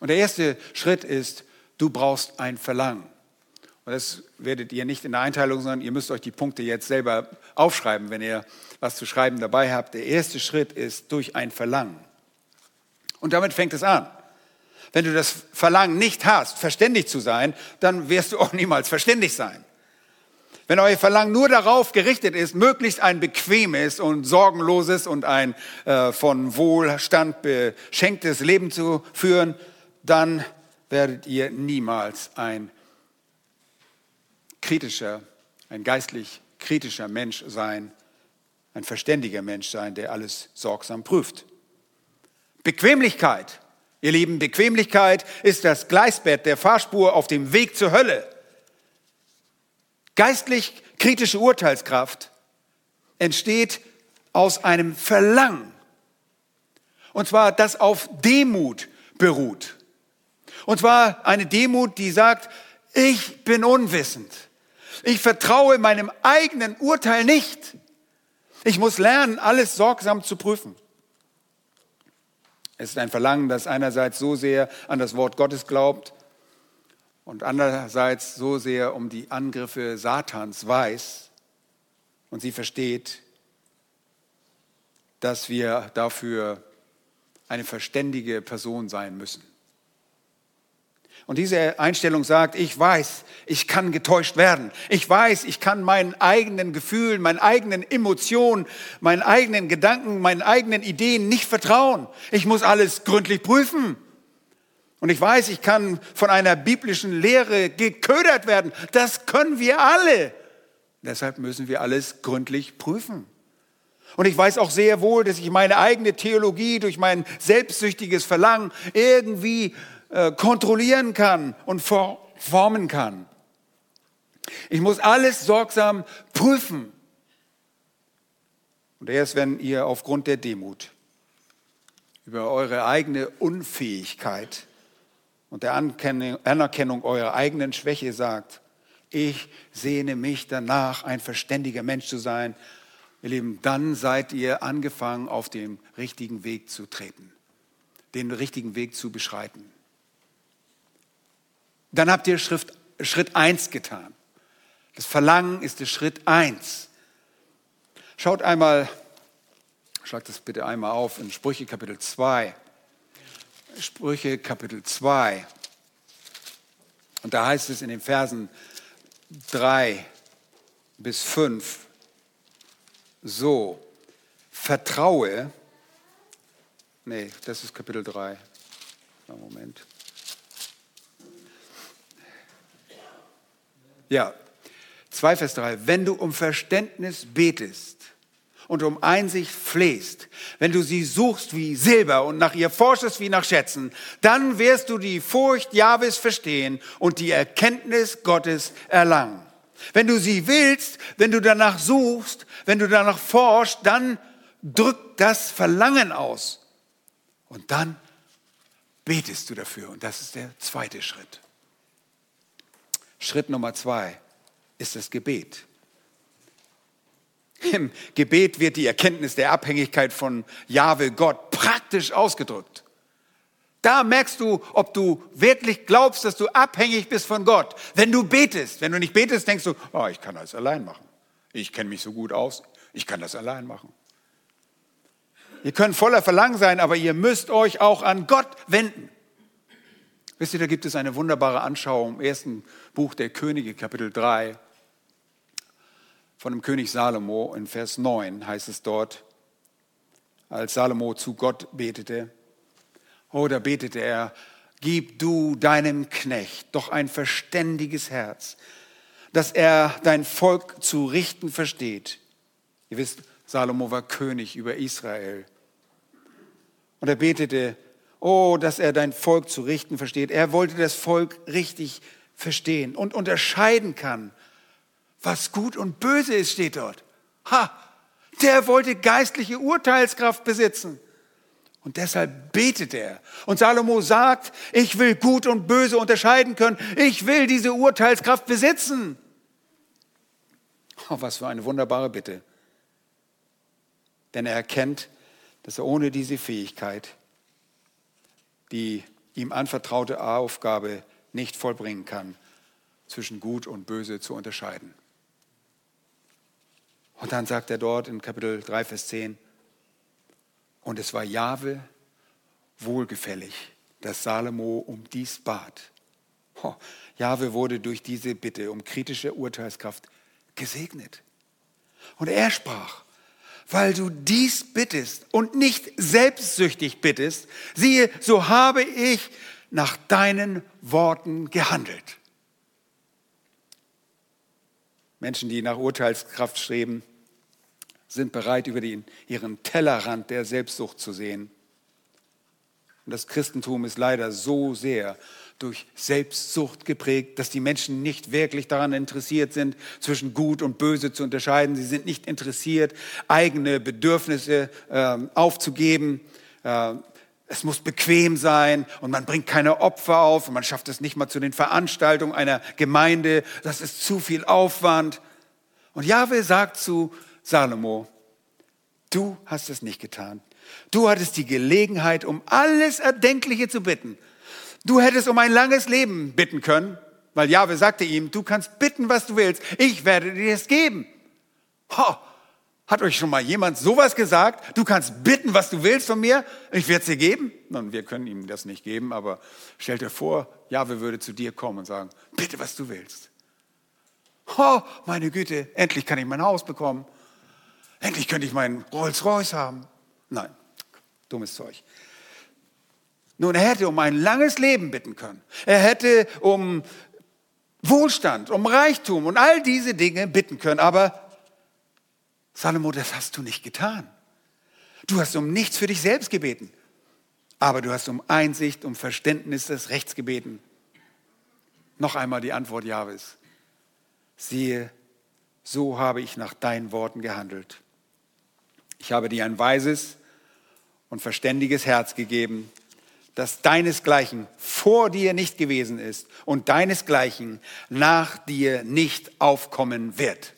Und der erste Schritt ist, du brauchst ein Verlangen. Und das werdet ihr nicht in der Einteilung, sondern ihr müsst euch die Punkte jetzt selber aufschreiben, wenn ihr was zu schreiben dabei habt. Der erste Schritt ist durch ein Verlangen. Und damit fängt es an. Wenn du das Verlangen nicht hast, verständig zu sein, dann wirst du auch niemals verständig sein. Wenn euer Verlangen nur darauf gerichtet ist, möglichst ein bequemes und sorgenloses und ein äh, von Wohlstand beschenktes Leben zu führen, dann werdet ihr niemals ein kritischer, ein geistlich kritischer Mensch sein, ein verständiger Mensch sein, der alles sorgsam prüft. Bequemlichkeit, ihr Lieben, Bequemlichkeit ist das Gleisbett der Fahrspur auf dem Weg zur Hölle. Geistlich kritische Urteilskraft entsteht aus einem Verlangen. Und zwar, das auf Demut beruht. Und zwar eine Demut, die sagt, ich bin unwissend. Ich vertraue meinem eigenen Urteil nicht. Ich muss lernen, alles sorgsam zu prüfen. Es ist ein Verlangen, das einerseits so sehr an das Wort Gottes glaubt und andererseits so sehr um die Angriffe Satans weiß und sie versteht, dass wir dafür eine verständige Person sein müssen. Und diese Einstellung sagt, ich weiß, ich kann getäuscht werden. Ich weiß, ich kann meinen eigenen Gefühlen, meinen eigenen Emotionen, meinen eigenen Gedanken, meinen eigenen Ideen nicht vertrauen. Ich muss alles gründlich prüfen. Und ich weiß, ich kann von einer biblischen Lehre geködert werden. Das können wir alle. Deshalb müssen wir alles gründlich prüfen. Und ich weiß auch sehr wohl, dass ich meine eigene Theologie durch mein selbstsüchtiges Verlangen irgendwie äh, kontrollieren kann und formen kann. Ich muss alles sorgsam prüfen. Und erst wenn ihr aufgrund der Demut über eure eigene Unfähigkeit und der Anerkennung eurer eigenen Schwäche sagt, ich sehne mich danach, ein verständiger Mensch zu sein, ihr Lieben, dann seid ihr angefangen, auf dem richtigen Weg zu treten, den richtigen Weg zu beschreiten. Dann habt ihr Schrift, Schritt 1 getan. Das Verlangen ist der Schritt 1. Schaut einmal, schlagt das bitte einmal auf in Sprüche Kapitel 2. Sprüche Kapitel 2. Und da heißt es in den Versen 3 bis 5 so, vertraue, nee, das ist Kapitel 3, Moment. Ja, 2 Vers 3, wenn du um Verständnis betest, und um Einsicht flehst, wenn du sie suchst wie Silber und nach ihr forschest wie nach Schätzen, dann wirst du die Furcht Jahwes verstehen und die Erkenntnis Gottes erlangen. Wenn du sie willst, wenn du danach suchst, wenn du danach forschst, dann drückt das Verlangen aus. Und dann betest du dafür. Und das ist der zweite Schritt. Schritt Nummer zwei ist das Gebet. Im Gebet wird die Erkenntnis der Abhängigkeit von Jahwe Gott praktisch ausgedrückt. Da merkst du, ob du wirklich glaubst, dass du abhängig bist von Gott. Wenn du betest, wenn du nicht betest, denkst du, oh, ich kann das allein machen. Ich kenne mich so gut aus, ich kann das allein machen. Ihr könnt voller Verlangen sein, aber ihr müsst euch auch an Gott wenden. Wisst ihr, da gibt es eine wunderbare Anschauung im ersten Buch der Könige, Kapitel 3 von dem König Salomo in Vers 9 heißt es dort, als Salomo zu Gott betete, oder oh, betete er, gib du deinem Knecht doch ein verständiges Herz, dass er dein Volk zu richten versteht. Ihr wisst, Salomo war König über Israel. Und er betete, oh, dass er dein Volk zu richten versteht. Er wollte das Volk richtig verstehen und unterscheiden kann was gut und böse ist, steht dort. Ha, der wollte geistliche Urteilskraft besitzen. Und deshalb betet er. Und Salomo sagt, ich will gut und böse unterscheiden können. Ich will diese Urteilskraft besitzen. Oh, was für eine wunderbare Bitte. Denn er erkennt, dass er ohne diese Fähigkeit die ihm anvertraute Aufgabe nicht vollbringen kann, zwischen Gut und Böse zu unterscheiden. Und dann sagt er dort in Kapitel 3, Vers 10, und es war Jahwe wohlgefällig, dass Salomo um dies bat. Oh, Jahwe wurde durch diese Bitte um kritische Urteilskraft gesegnet. Und er sprach, weil du dies bittest und nicht selbstsüchtig bittest, siehe, so habe ich nach deinen Worten gehandelt. Menschen, die nach Urteilskraft streben, sind bereit, über den, ihren Tellerrand der Selbstsucht zu sehen. Und das Christentum ist leider so sehr durch Selbstsucht geprägt, dass die Menschen nicht wirklich daran interessiert sind, zwischen Gut und Böse zu unterscheiden. Sie sind nicht interessiert, eigene Bedürfnisse äh, aufzugeben. Äh, es muss bequem sein und man bringt keine Opfer auf und man schafft es nicht mal zu den Veranstaltungen einer Gemeinde. Das ist zu viel Aufwand. Und Jahwe sagt zu Salomo, du hast es nicht getan. Du hattest die Gelegenheit, um alles Erdenkliche zu bitten. Du hättest um ein langes Leben bitten können, weil Jahwe sagte ihm, du kannst bitten, was du willst. Ich werde dir es geben. Ho, hat euch schon mal jemand sowas gesagt? Du kannst bitten, was du willst von mir, ich werde es dir geben. Nun, wir können ihm das nicht geben, aber stell dir vor, Jahwe würde zu dir kommen und sagen, bitte, was du willst. Oh, meine Güte, endlich kann ich mein Haus bekommen. Endlich könnte ich meinen Rolls Royce haben. Nein, dummes Zeug. Nun, er hätte um ein langes Leben bitten können. Er hätte um Wohlstand, um Reichtum und all diese Dinge bitten können. Aber Salomo, das hast du nicht getan. Du hast um nichts für dich selbst gebeten. Aber du hast um Einsicht, um Verständnis des Rechts gebeten. Noch einmal die Antwort Jahwes. Siehe, so habe ich nach deinen Worten gehandelt. Ich habe dir ein weises und verständiges Herz gegeben, dass deinesgleichen vor dir nicht gewesen ist und deinesgleichen nach dir nicht aufkommen wird.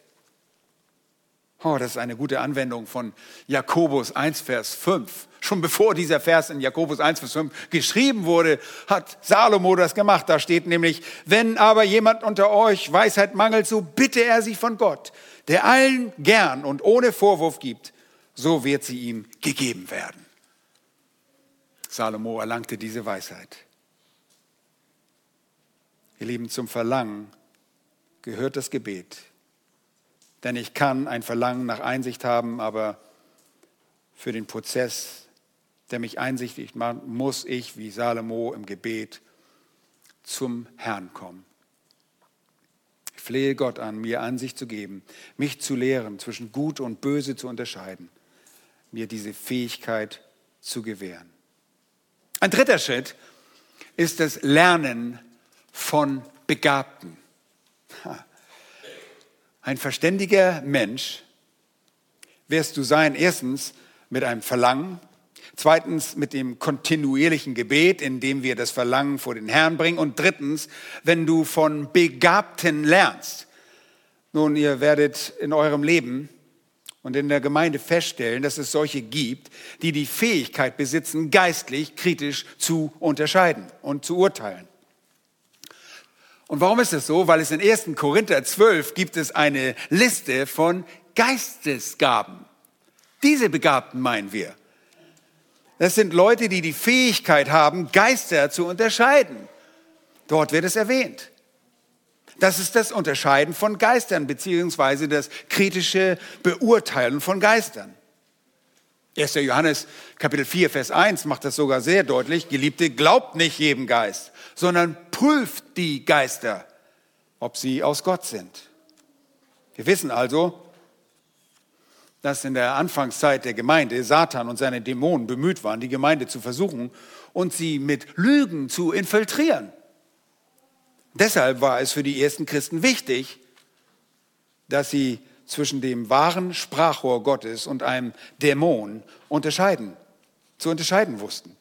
Oh, das ist eine gute Anwendung von Jakobus 1, Vers 5. Schon bevor dieser Vers in Jakobus 1, Vers 5 geschrieben wurde, hat Salomo das gemacht. Da steht nämlich, wenn aber jemand unter euch Weisheit mangelt, so bitte er sie von Gott, der allen gern und ohne Vorwurf gibt, so wird sie ihm gegeben werden. Salomo erlangte diese Weisheit. Ihr Lieben, zum Verlangen gehört das Gebet. Denn ich kann ein Verlangen nach Einsicht haben, aber für den Prozess, der mich einsichtig macht, muss ich wie Salomo im Gebet zum Herrn kommen. Ich flehe Gott an, mir Ansicht zu geben, mich zu lehren, zwischen Gut und Böse zu unterscheiden, mir diese Fähigkeit zu gewähren. Ein dritter Schritt ist das Lernen von Begabten. Ein verständiger Mensch wirst du sein, erstens mit einem Verlangen, zweitens mit dem kontinuierlichen Gebet, in dem wir das Verlangen vor den Herrn bringen und drittens, wenn du von Begabten lernst. Nun, ihr werdet in eurem Leben und in der Gemeinde feststellen, dass es solche gibt, die die Fähigkeit besitzen, geistlich kritisch zu unterscheiden und zu urteilen. Und warum ist das so? Weil es in 1. Korinther 12 gibt es eine Liste von Geistesgaben. Diese Begabten meinen wir. Das sind Leute, die die Fähigkeit haben, Geister zu unterscheiden. Dort wird es erwähnt. Das ist das Unterscheiden von Geistern, beziehungsweise das kritische Beurteilen von Geistern. 1. Johannes Kapitel 4, Vers 1 macht das sogar sehr deutlich. Geliebte, glaubt nicht jedem Geist, sondern prüft die Geister, ob sie aus Gott sind. Wir wissen also, dass in der Anfangszeit der Gemeinde Satan und seine Dämonen bemüht waren, die Gemeinde zu versuchen und sie mit Lügen zu infiltrieren. Deshalb war es für die ersten Christen wichtig, dass sie zwischen dem wahren Sprachrohr Gottes und einem Dämon unterscheiden, zu unterscheiden wussten.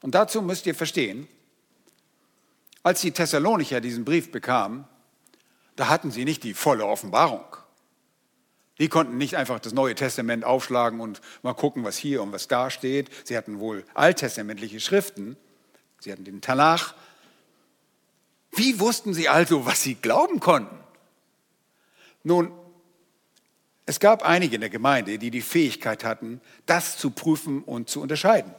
Und dazu müsst ihr verstehen, als die Thessalonicher diesen Brief bekamen, da hatten sie nicht die volle Offenbarung. Die konnten nicht einfach das Neue Testament aufschlagen und mal gucken, was hier und was da steht. Sie hatten wohl alttestamentliche Schriften. Sie hatten den Tanach. Wie wussten sie also, was sie glauben konnten? Nun, es gab einige in der Gemeinde, die die Fähigkeit hatten, das zu prüfen und zu unterscheiden.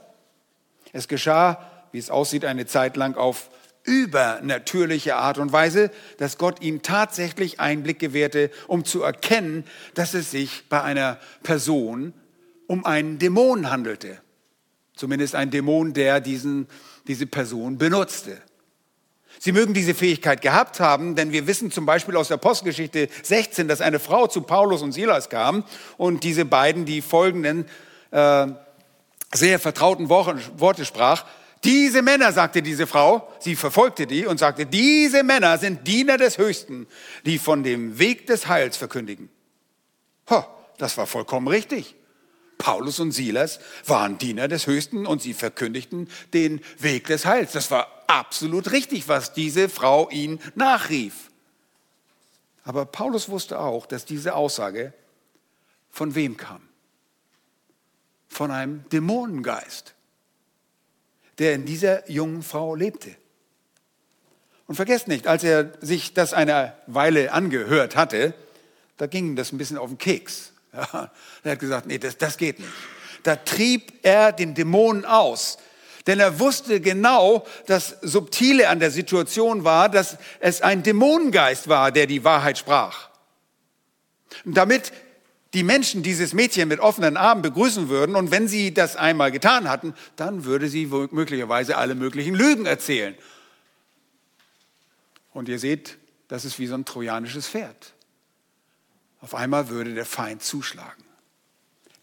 Es geschah, wie es aussieht, eine Zeit lang auf übernatürliche Art und Weise, dass Gott ihnen tatsächlich Einblick gewährte, um zu erkennen, dass es sich bei einer Person um einen Dämon handelte. Zumindest ein Dämon, der diesen, diese Person benutzte. Sie mögen diese Fähigkeit gehabt haben, denn wir wissen zum Beispiel aus der Apostelgeschichte 16, dass eine Frau zu Paulus und Silas kam und diese beiden die folgenden äh, sehr vertrauten Worte sprach. Diese Männer, sagte diese Frau, sie verfolgte die und sagte, diese Männer sind Diener des Höchsten, die von dem Weg des Heils verkündigen. Ho, das war vollkommen richtig. Paulus und Silas waren Diener des Höchsten und sie verkündigten den Weg des Heils. Das war absolut richtig, was diese Frau ihn nachrief. Aber Paulus wusste auch, dass diese Aussage von wem kam? Von einem Dämonengeist, der in dieser jungen Frau lebte. Und vergesst nicht, als er sich das eine Weile angehört hatte, da ging das ein bisschen auf den Keks. Ja, er hat gesagt, nee, das, das geht nicht. Da trieb er den Dämonen aus. Denn er wusste genau, das Subtile an der Situation war, dass es ein Dämonengeist war, der die Wahrheit sprach. Und damit die Menschen dieses Mädchen mit offenen Armen begrüßen würden und wenn sie das einmal getan hatten, dann würde sie möglicherweise alle möglichen Lügen erzählen. Und ihr seht, das ist wie so ein trojanisches Pferd. Auf einmal würde der Feind zuschlagen.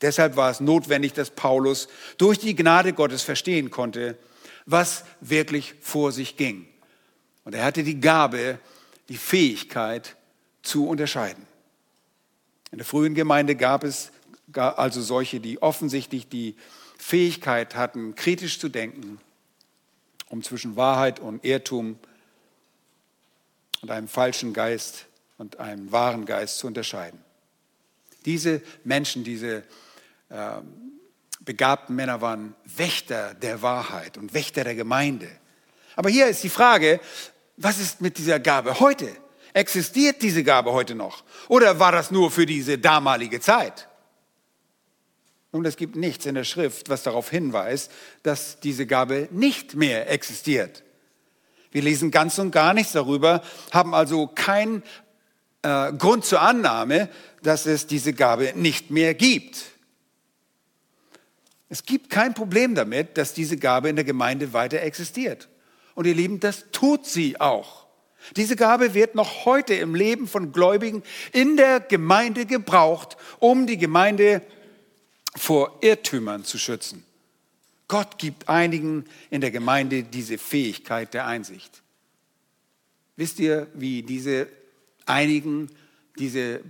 Deshalb war es notwendig, dass Paulus durch die Gnade Gottes verstehen konnte, was wirklich vor sich ging. Und er hatte die Gabe, die Fähigkeit zu unterscheiden. In der frühen Gemeinde gab es also solche, die offensichtlich die Fähigkeit hatten, kritisch zu denken, um zwischen Wahrheit und Irrtum und einem falschen Geist und einem wahren Geist zu unterscheiden. Diese Menschen, diese äh, begabten Männer waren Wächter der Wahrheit und Wächter der Gemeinde. Aber hier ist die Frage, was ist mit dieser Gabe heute? Existiert diese Gabe heute noch? Oder war das nur für diese damalige Zeit? Nun, es gibt nichts in der Schrift, was darauf hinweist, dass diese Gabe nicht mehr existiert. Wir lesen ganz und gar nichts darüber, haben also keinen äh, Grund zur Annahme, dass es diese Gabe nicht mehr gibt. Es gibt kein Problem damit, dass diese Gabe in der Gemeinde weiter existiert. Und ihr Lieben, das tut sie auch. Diese Gabe wird noch heute im Leben von Gläubigen in der Gemeinde gebraucht, um die Gemeinde vor Irrtümern zu schützen. Gott gibt einigen in der Gemeinde diese Fähigkeit der Einsicht. Wisst ihr, wie diese einigen, diese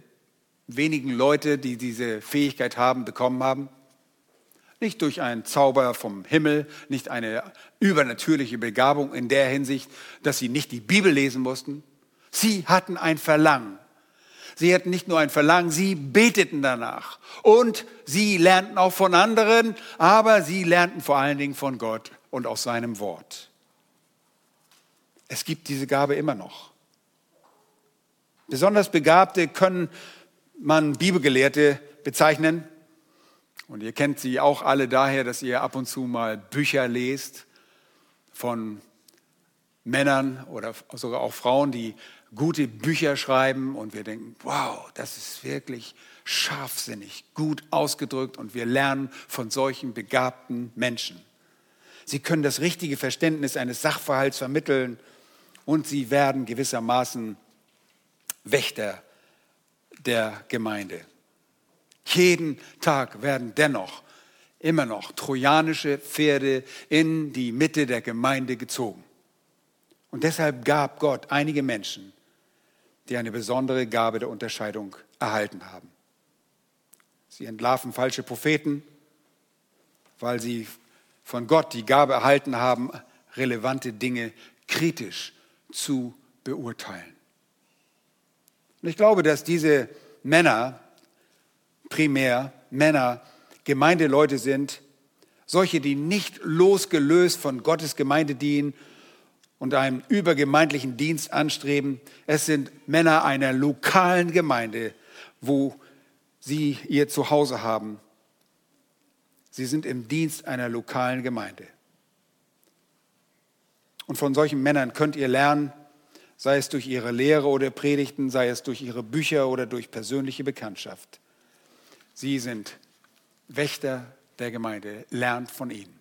wenigen Leute, die diese Fähigkeit haben, bekommen haben? Nicht durch einen Zauber vom Himmel, nicht eine übernatürliche Begabung in der Hinsicht, dass sie nicht die Bibel lesen mussten. Sie hatten ein Verlangen. Sie hatten nicht nur ein Verlangen, sie beteten danach. Und sie lernten auch von anderen, aber sie lernten vor allen Dingen von Gott und aus seinem Wort. Es gibt diese Gabe immer noch. Besonders Begabte können man Bibelgelehrte bezeichnen, und ihr kennt sie auch alle daher, dass ihr ab und zu mal Bücher lest von Männern oder sogar auch Frauen, die gute Bücher schreiben. Und wir denken, wow, das ist wirklich scharfsinnig, gut ausgedrückt. Und wir lernen von solchen begabten Menschen. Sie können das richtige Verständnis eines Sachverhalts vermitteln und sie werden gewissermaßen Wächter der Gemeinde. Jeden Tag werden dennoch immer noch trojanische Pferde in die Mitte der Gemeinde gezogen. Und deshalb gab Gott einige Menschen, die eine besondere Gabe der Unterscheidung erhalten haben. Sie entlarven falsche Propheten, weil sie von Gott die Gabe erhalten haben, relevante Dinge kritisch zu beurteilen. Und ich glaube, dass diese Männer primär Männer Gemeindeleute sind, solche, die nicht losgelöst von Gottes Gemeinde dienen und einen übergemeindlichen Dienst anstreben. Es sind Männer einer lokalen Gemeinde, wo sie ihr Zuhause haben. Sie sind im Dienst einer lokalen Gemeinde. Und von solchen Männern könnt ihr lernen, sei es durch ihre Lehre oder Predigten, sei es durch ihre Bücher oder durch persönliche Bekanntschaft. Sie sind Wächter der Gemeinde. Lernt von ihnen.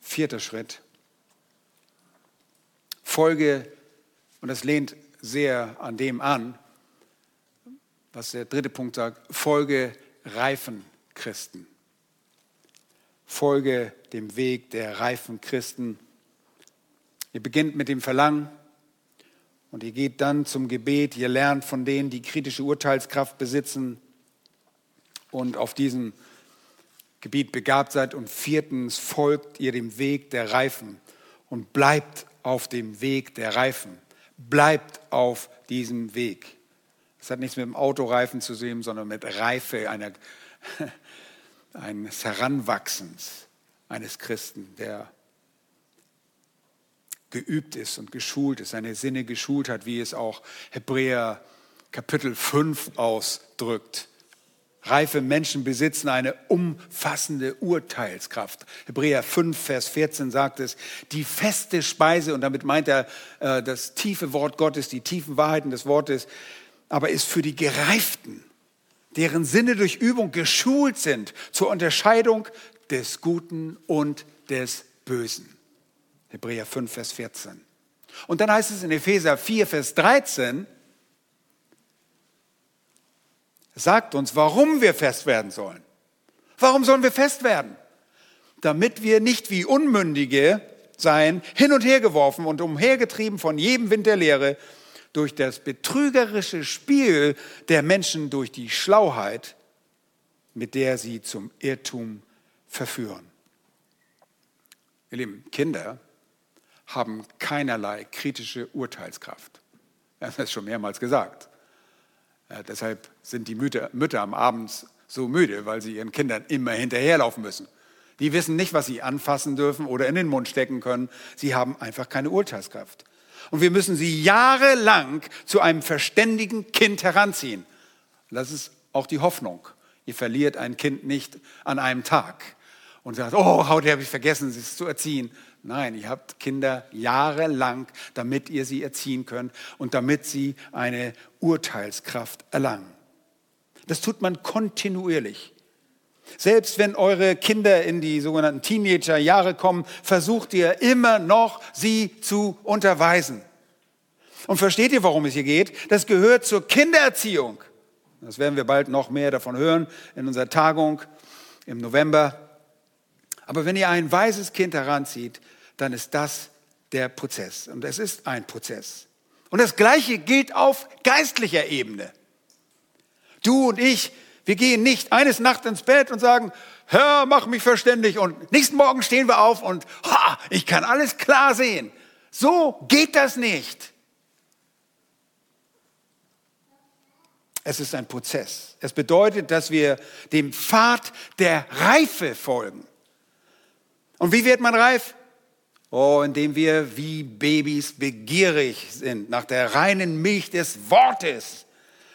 Vierter Schritt. Folge, und das lehnt sehr an dem an, was der dritte Punkt sagt, folge reifen Christen. Folge dem Weg der reifen Christen. Ihr beginnt mit dem Verlangen und ihr geht dann zum Gebet. Ihr lernt von denen, die kritische Urteilskraft besitzen und auf diesem Gebiet begabt seid. Und viertens folgt ihr dem Weg der Reifen und bleibt auf dem Weg der Reifen. Bleibt auf diesem Weg. Das hat nichts mit dem Autoreifen zu sehen, sondern mit Reife einer, eines Heranwachsens eines Christen, der geübt ist und geschult ist, seine Sinne geschult hat, wie es auch Hebräer Kapitel 5 ausdrückt. Reife Menschen besitzen eine umfassende Urteilskraft. Hebräer 5, Vers 14 sagt es, die feste Speise, und damit meint er äh, das tiefe Wort Gottes, die tiefen Wahrheiten des Wortes, aber ist für die Gereiften, deren Sinne durch Übung geschult sind zur Unterscheidung des Guten und des Bösen. Hebräer 5, Vers 14. Und dann heißt es in Epheser 4, Vers 13, sagt uns, warum wir fest werden sollen. Warum sollen wir fest werden? Damit wir nicht wie Unmündige sein, hin und her geworfen und umhergetrieben von jedem Wind der Lehre, durch das betrügerische Spiel der Menschen, durch die Schlauheit, mit der sie zum Irrtum verführen. Ihr Lieben, Kinder haben keinerlei kritische Urteilskraft. Hat es schon mehrmals gesagt. Ja, deshalb sind die Mütter, Mütter am Abend so müde, weil sie ihren Kindern immer hinterherlaufen müssen. Die wissen nicht, was sie anfassen dürfen oder in den Mund stecken können. Sie haben einfach keine Urteilskraft. Und wir müssen sie jahrelang zu einem verständigen Kind heranziehen. das ist auch die Hoffnung. Ihr verliert ein Kind nicht an einem Tag und sagt, oh, heute habe ich vergessen, sie zu erziehen, Nein, ihr habt Kinder jahrelang, damit ihr sie erziehen könnt und damit sie eine Urteilskraft erlangen. Das tut man kontinuierlich. Selbst wenn eure Kinder in die sogenannten Teenager-Jahre kommen, versucht ihr immer noch, sie zu unterweisen. Und versteht ihr, warum es hier geht? Das gehört zur Kindererziehung. Das werden wir bald noch mehr davon hören in unserer Tagung im November. Aber wenn ihr ein weises Kind heranzieht, dann ist das der Prozess. Und es ist ein Prozess. Und das Gleiche gilt auf geistlicher Ebene. Du und ich, wir gehen nicht eines Nachts ins Bett und sagen, Herr, mach mich verständig. Und nächsten Morgen stehen wir auf und ha, ich kann alles klar sehen. So geht das nicht. Es ist ein Prozess. Es bedeutet, dass wir dem Pfad der Reife folgen. Und wie wird man reif? Oh, indem wir wie Babys begierig sind nach der reinen Milch des Wortes,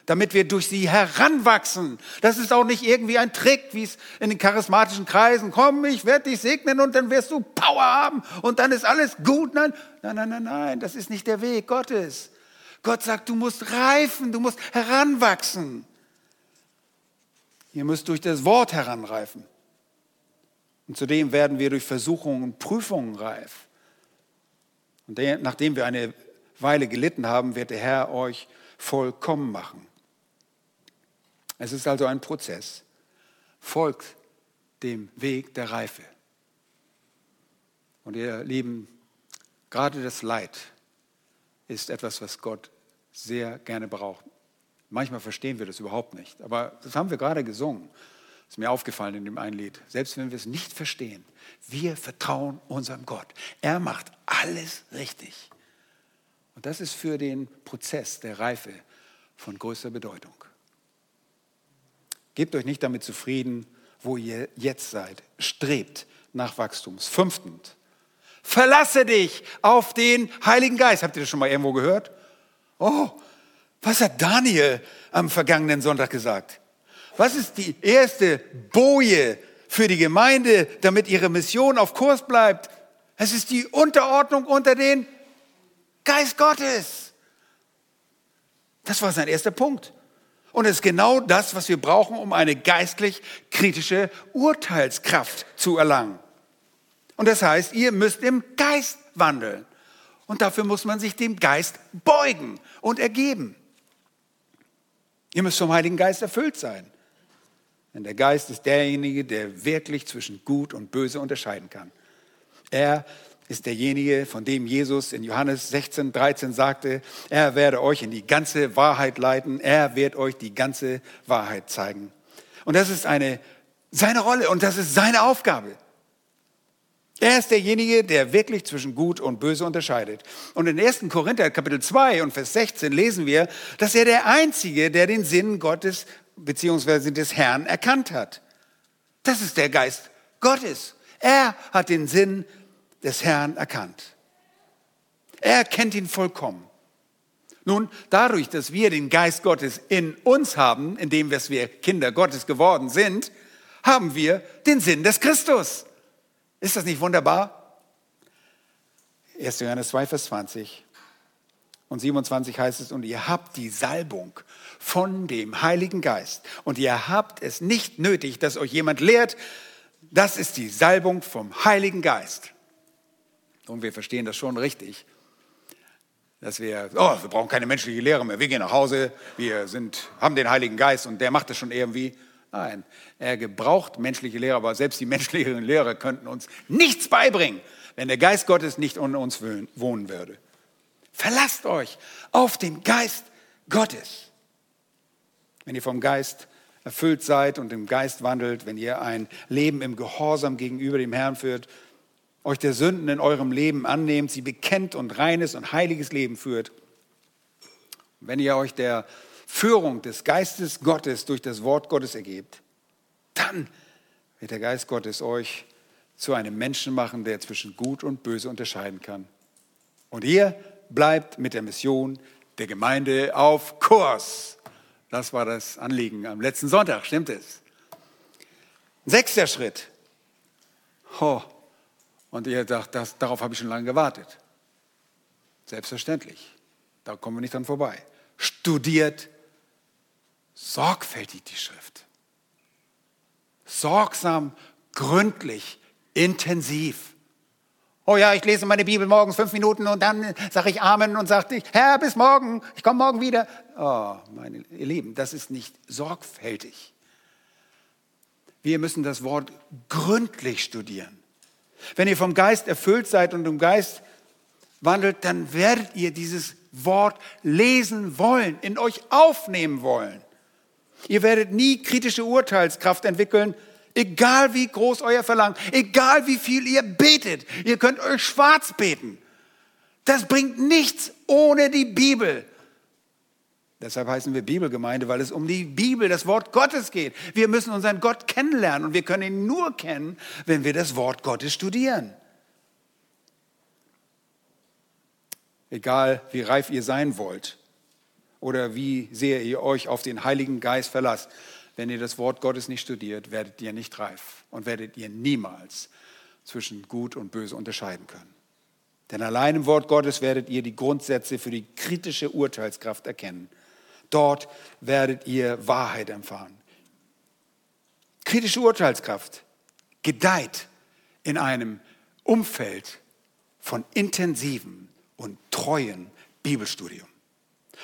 damit wir durch sie heranwachsen. Das ist auch nicht irgendwie ein Trick, wie es in den charismatischen Kreisen, komm, ich werde dich segnen und dann wirst du Power haben und dann ist alles gut. Nein, nein, nein, nein, nein, das ist nicht der Weg Gottes. Gott sagt, du musst reifen, du musst heranwachsen. Ihr müsst durch das Wort heranreifen. Und zudem werden wir durch Versuchungen und Prüfungen reif. Und nachdem wir eine Weile gelitten haben, wird der Herr euch vollkommen machen. Es ist also ein Prozess. Folgt dem Weg der Reife. Und ihr Lieben, gerade das Leid ist etwas, was Gott sehr gerne braucht. Manchmal verstehen wir das überhaupt nicht, aber das haben wir gerade gesungen. Ist mir aufgefallen in dem einen Lied. Selbst wenn wir es nicht verstehen, wir vertrauen unserem Gott. Er macht alles richtig. Und das ist für den Prozess der Reife von größter Bedeutung. Gebt euch nicht damit zufrieden, wo ihr jetzt seid. Strebt nach Wachstums. Fünftens, verlasse dich auf den Heiligen Geist. Habt ihr das schon mal irgendwo gehört? Oh, was hat Daniel am vergangenen Sonntag gesagt? Was ist die erste Boje für die Gemeinde, damit ihre Mission auf Kurs bleibt? Es ist die Unterordnung unter den Geist Gottes. Das war sein erster Punkt. Und es ist genau das, was wir brauchen, um eine geistlich kritische Urteilskraft zu erlangen. Und das heißt, ihr müsst im Geist wandeln. Und dafür muss man sich dem Geist beugen und ergeben. Ihr müsst vom Heiligen Geist erfüllt sein. Denn der Geist ist derjenige, der wirklich zwischen Gut und Böse unterscheiden kann. Er ist derjenige, von dem Jesus in Johannes 16, 13 sagte, er werde euch in die ganze Wahrheit leiten, er wird euch die ganze Wahrheit zeigen. Und das ist eine, seine Rolle und das ist seine Aufgabe. Er ist derjenige, der wirklich zwischen Gut und Böse unterscheidet. Und in 1. Korinther Kapitel 2 und Vers 16 lesen wir, dass er der Einzige, der den Sinn Gottes bzw. des Herrn erkannt hat. Das ist der Geist Gottes. Er hat den Sinn des Herrn erkannt. Er kennt ihn vollkommen. Nun, dadurch, dass wir den Geist Gottes in uns haben, indem wir Kinder Gottes geworden sind, haben wir den Sinn des Christus. Ist das nicht wunderbar? 1. Johannes 2, Vers 20 und 27 heißt es, und ihr habt die Salbung von dem Heiligen Geist und ihr habt es nicht nötig, dass euch jemand lehrt, das ist die Salbung vom Heiligen Geist. Und wir verstehen das schon richtig, dass wir, oh, wir brauchen keine menschliche Lehre mehr. Wir gehen nach Hause, wir sind, haben den Heiligen Geist und der macht das schon irgendwie. Nein, er gebraucht menschliche Lehre, aber selbst die menschlichen Lehrer könnten uns nichts beibringen, wenn der Geist Gottes nicht unter uns wohnen würde. Verlasst euch auf den Geist Gottes. Wenn ihr vom Geist erfüllt seid und im Geist wandelt, wenn ihr ein Leben im Gehorsam gegenüber dem Herrn führt, euch der Sünden in eurem Leben annehmt, sie bekennt und reines und heiliges Leben führt. Wenn ihr euch der Führung des Geistes Gottes durch das Wort Gottes ergebt, dann wird der Geist Gottes euch zu einem Menschen machen, der zwischen Gut und Böse unterscheiden kann. Und ihr bleibt mit der Mission der Gemeinde auf Kurs. Das war das Anliegen am letzten Sonntag, stimmt es? Sechster Schritt. Oh, und ihr sagt, das, darauf habe ich schon lange gewartet. Selbstverständlich. Da kommen wir nicht dran vorbei. Studiert sorgfältig die Schrift. Sorgsam, gründlich, intensiv. Oh ja, ich lese meine Bibel morgens fünf Minuten und dann sage ich Amen und sage, Herr, bis morgen, ich komme morgen wieder. Oh, meine Lieben, das ist nicht sorgfältig. Wir müssen das Wort gründlich studieren. Wenn ihr vom Geist erfüllt seid und im Geist wandelt, dann werdet ihr dieses Wort lesen wollen, in euch aufnehmen wollen. Ihr werdet nie kritische Urteilskraft entwickeln, egal wie groß euer Verlangen, egal wie viel ihr betet. Ihr könnt euch schwarz beten. Das bringt nichts ohne die Bibel. Deshalb heißen wir Bibelgemeinde, weil es um die Bibel, das Wort Gottes geht. Wir müssen unseren Gott kennenlernen und wir können ihn nur kennen, wenn wir das Wort Gottes studieren. Egal wie reif ihr sein wollt oder wie sehr ihr euch auf den Heiligen Geist verlasst, wenn ihr das Wort Gottes nicht studiert, werdet ihr nicht reif und werdet ihr niemals zwischen Gut und Böse unterscheiden können. Denn allein im Wort Gottes werdet ihr die Grundsätze für die kritische Urteilskraft erkennen. Dort werdet ihr Wahrheit erfahren. Kritische Urteilskraft gedeiht in einem Umfeld von intensivem und treuen Bibelstudium.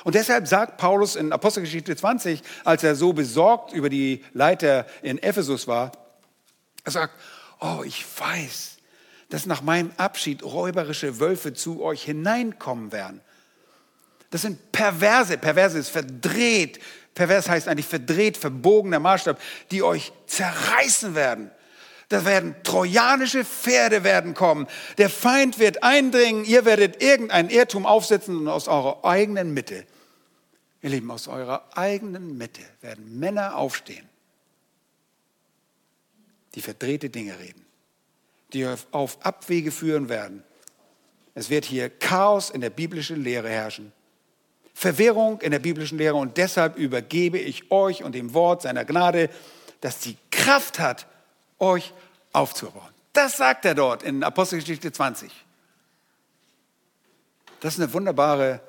Und deshalb sagt Paulus in Apostelgeschichte 20, als er so besorgt über die Leiter in Ephesus war, er sagt, oh, ich weiß, dass nach meinem Abschied räuberische Wölfe zu euch hineinkommen werden das sind perverse, perverse ist verdreht. Pervers heißt eigentlich verdreht, verbogener Maßstab, die euch zerreißen werden. Da werden trojanische Pferde werden kommen. Der Feind wird eindringen. Ihr werdet irgendein Irrtum aufsetzen und aus eurer eigenen Mitte, ihr Lieben, aus eurer eigenen Mitte werden Männer aufstehen. die verdrehte Dinge reden, die auf Abwege führen werden. Es wird hier Chaos in der biblischen Lehre herrschen. Verwirrung in der biblischen Lehre und deshalb übergebe ich euch und dem Wort seiner Gnade, das die Kraft hat, euch aufzubauen. Das sagt er dort in Apostelgeschichte 20. Das ist eine wunderbare,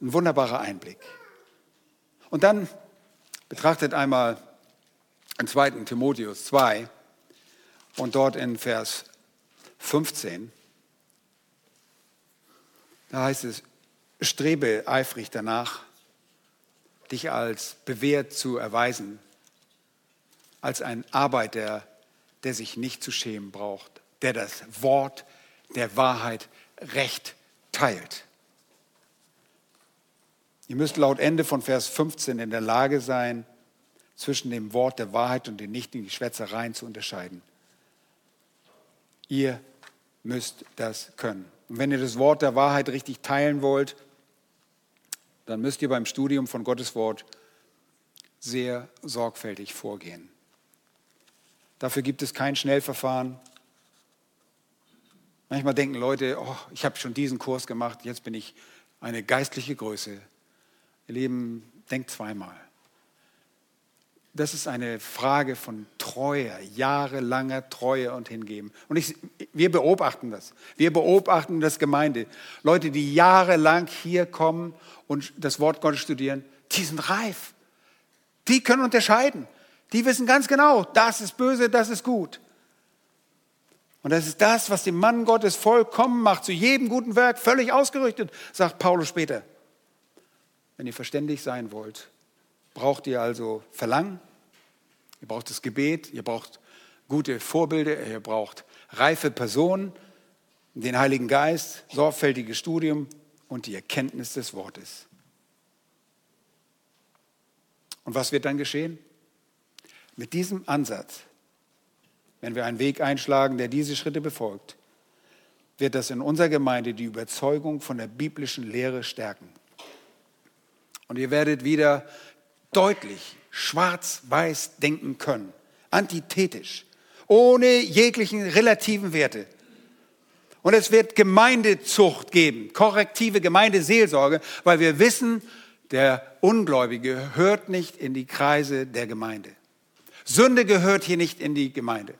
ein wunderbarer Einblick. Und dann betrachtet einmal in 2. Timotheus 2 und dort in Vers 15. Da heißt es, strebe eifrig danach, dich als bewährt zu erweisen, als ein Arbeiter, der sich nicht zu schämen braucht, der das Wort der Wahrheit recht teilt. Ihr müsst laut Ende von Vers 15 in der Lage sein, zwischen dem Wort der Wahrheit und den nichtigen Schwätzereien zu unterscheiden. Ihr müsst das können. Und wenn ihr das Wort der Wahrheit richtig teilen wollt, dann müsst ihr beim Studium von Gottes Wort sehr sorgfältig vorgehen. Dafür gibt es kein Schnellverfahren. Manchmal denken Leute, oh, ich habe schon diesen Kurs gemacht, jetzt bin ich eine geistliche Größe. Ihr Leben, denkt zweimal. Das ist eine Frage von Treue, jahrelanger Treue und Hingeben. Und ich, wir beobachten das. Wir beobachten das Gemeinde. Leute, die jahrelang hier kommen und das Wort Gottes studieren, die sind reif. Die können unterscheiden. Die wissen ganz genau, das ist böse, das ist gut. Und das ist das, was den Mann Gottes vollkommen macht, zu jedem guten Werk völlig ausgerüstet, sagt Paulus später. Wenn ihr verständig sein wollt, braucht ihr also Verlangen, ihr braucht das Gebet, ihr braucht gute Vorbilder, ihr braucht reife Personen, den Heiligen Geist, sorgfältiges Studium und die Erkenntnis des Wortes. Und was wird dann geschehen? Mit diesem Ansatz, wenn wir einen Weg einschlagen, der diese Schritte befolgt, wird das in unserer Gemeinde die Überzeugung von der biblischen Lehre stärken. Und ihr werdet wieder deutlich schwarz-weiß denken können, antithetisch, ohne jeglichen relativen Werte. Und es wird Gemeindezucht geben, korrektive Gemeindeseelsorge, weil wir wissen, der Ungläubige hört nicht in die Kreise der Gemeinde. Sünde gehört hier nicht in die Gemeinde.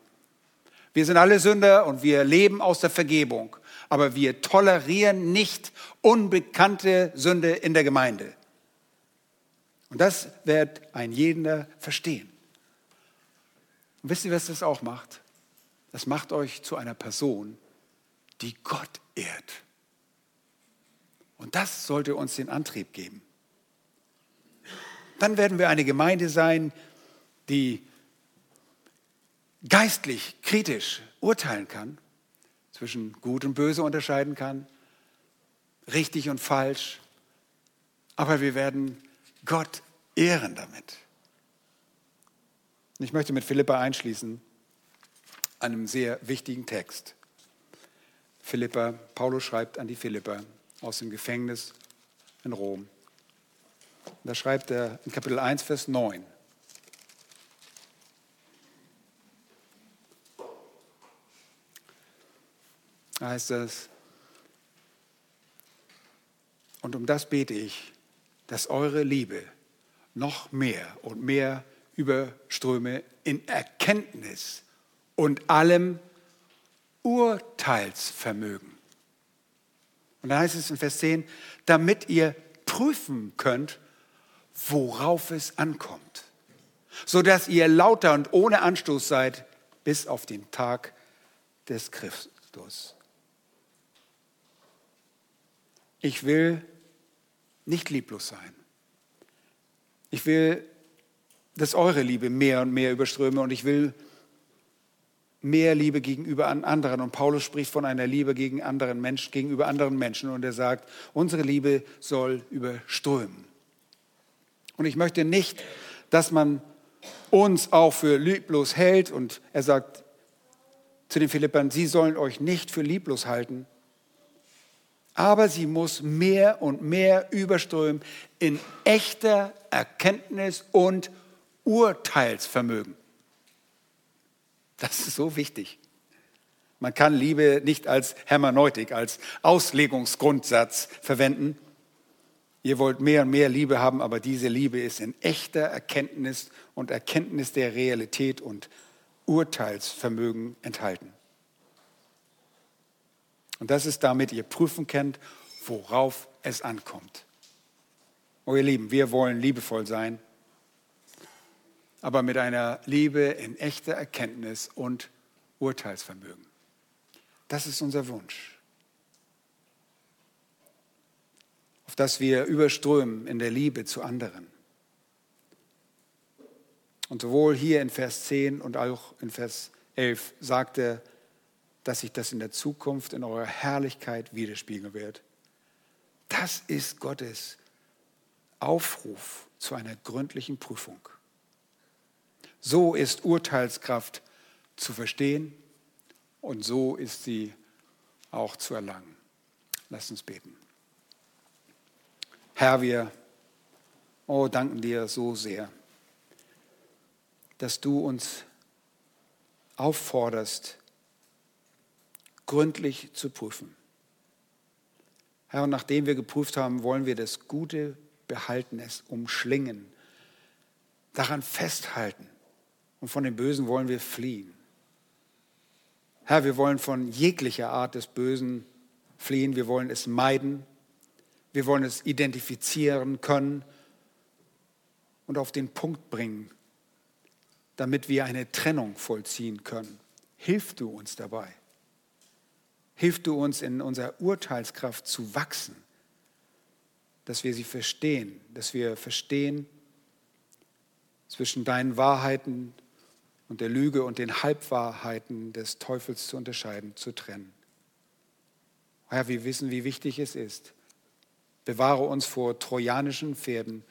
Wir sind alle Sünder und wir leben aus der Vergebung, aber wir tolerieren nicht unbekannte Sünde in der Gemeinde. Und das wird ein jeder verstehen. Und wisst ihr, was das auch macht? Das macht euch zu einer Person, die Gott ehrt. Und das sollte uns den Antrieb geben. Dann werden wir eine Gemeinde sein, die geistlich kritisch urteilen kann, zwischen Gut und Böse unterscheiden kann, richtig und falsch, aber wir werden Gott ehren damit. Ich möchte mit Philippa einschließen, einem sehr wichtigen Text. Philippa, Paulus schreibt an die Philippa aus dem Gefängnis in Rom. Da schreibt er in Kapitel 1, Vers 9. heißt es, und um das bete ich, dass eure Liebe noch mehr und mehr überströme in Erkenntnis und allem Urteilsvermögen. Und dann heißt es in Vers 10, damit ihr prüfen könnt, worauf es ankommt, sodass ihr lauter und ohne Anstoß seid bis auf den Tag des Christus. Ich will nicht lieblos sein. Ich will, dass eure Liebe mehr und mehr überströme und ich will mehr Liebe gegenüber anderen. Und Paulus spricht von einer Liebe gegen anderen Menschen, gegenüber anderen Menschen und er sagt, unsere Liebe soll überströmen. Und ich möchte nicht, dass man uns auch für lieblos hält und er sagt zu den Philippern, sie sollen euch nicht für lieblos halten, aber sie muss mehr und mehr überströmen in echter Erkenntnis und Urteilsvermögen. Das ist so wichtig. Man kann Liebe nicht als Hermeneutik, als Auslegungsgrundsatz verwenden. Ihr wollt mehr und mehr Liebe haben, aber diese Liebe ist in echter Erkenntnis und Erkenntnis der Realität und Urteilsvermögen enthalten. Und das ist damit, ihr prüfen könnt, worauf es ankommt. Oh ihr Lieben, wir wollen liebevoll sein, aber mit einer Liebe in echter Erkenntnis und Urteilsvermögen. Das ist unser Wunsch. Auf dass wir überströmen in der Liebe zu anderen. Und sowohl hier in Vers 10 und auch in Vers 11 sagt er, dass sich das in der Zukunft in eurer Herrlichkeit widerspiegeln wird. Das ist Gottes Aufruf zu einer gründlichen Prüfung. So ist Urteilskraft zu verstehen und so ist sie auch zu erlangen. Lass uns beten. Herr, wir oh, danken dir so sehr, dass du uns aufforderst, gründlich zu prüfen. Herr, und nachdem wir geprüft haben, wollen wir das Gute behalten, es umschlingen, daran festhalten und von dem Bösen wollen wir fliehen. Herr, wir wollen von jeglicher Art des Bösen fliehen, wir wollen es meiden, wir wollen es identifizieren können und auf den Punkt bringen, damit wir eine Trennung vollziehen können. Hilf du uns dabei. Hilf du uns in unserer Urteilskraft zu wachsen, dass wir sie verstehen, dass wir verstehen zwischen deinen Wahrheiten und der Lüge und den Halbwahrheiten des Teufels zu unterscheiden, zu trennen. Herr, wir wissen, wie wichtig es ist. Bewahre uns vor trojanischen Pferden,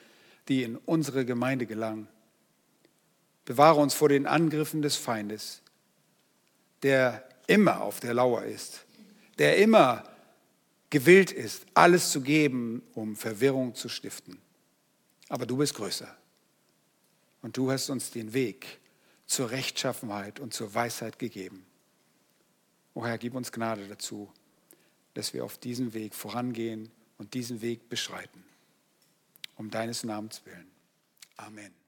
die in unsere Gemeinde gelangen. Bewahre uns vor den Angriffen des Feindes, der immer auf der Lauer ist, der immer gewillt ist, alles zu geben, um Verwirrung zu stiften. Aber du bist größer. Und du hast uns den Weg zur Rechtschaffenheit und zur Weisheit gegeben. O Herr, gib uns Gnade dazu, dass wir auf diesem Weg vorangehen und diesen Weg beschreiten. Um deines Namens willen. Amen.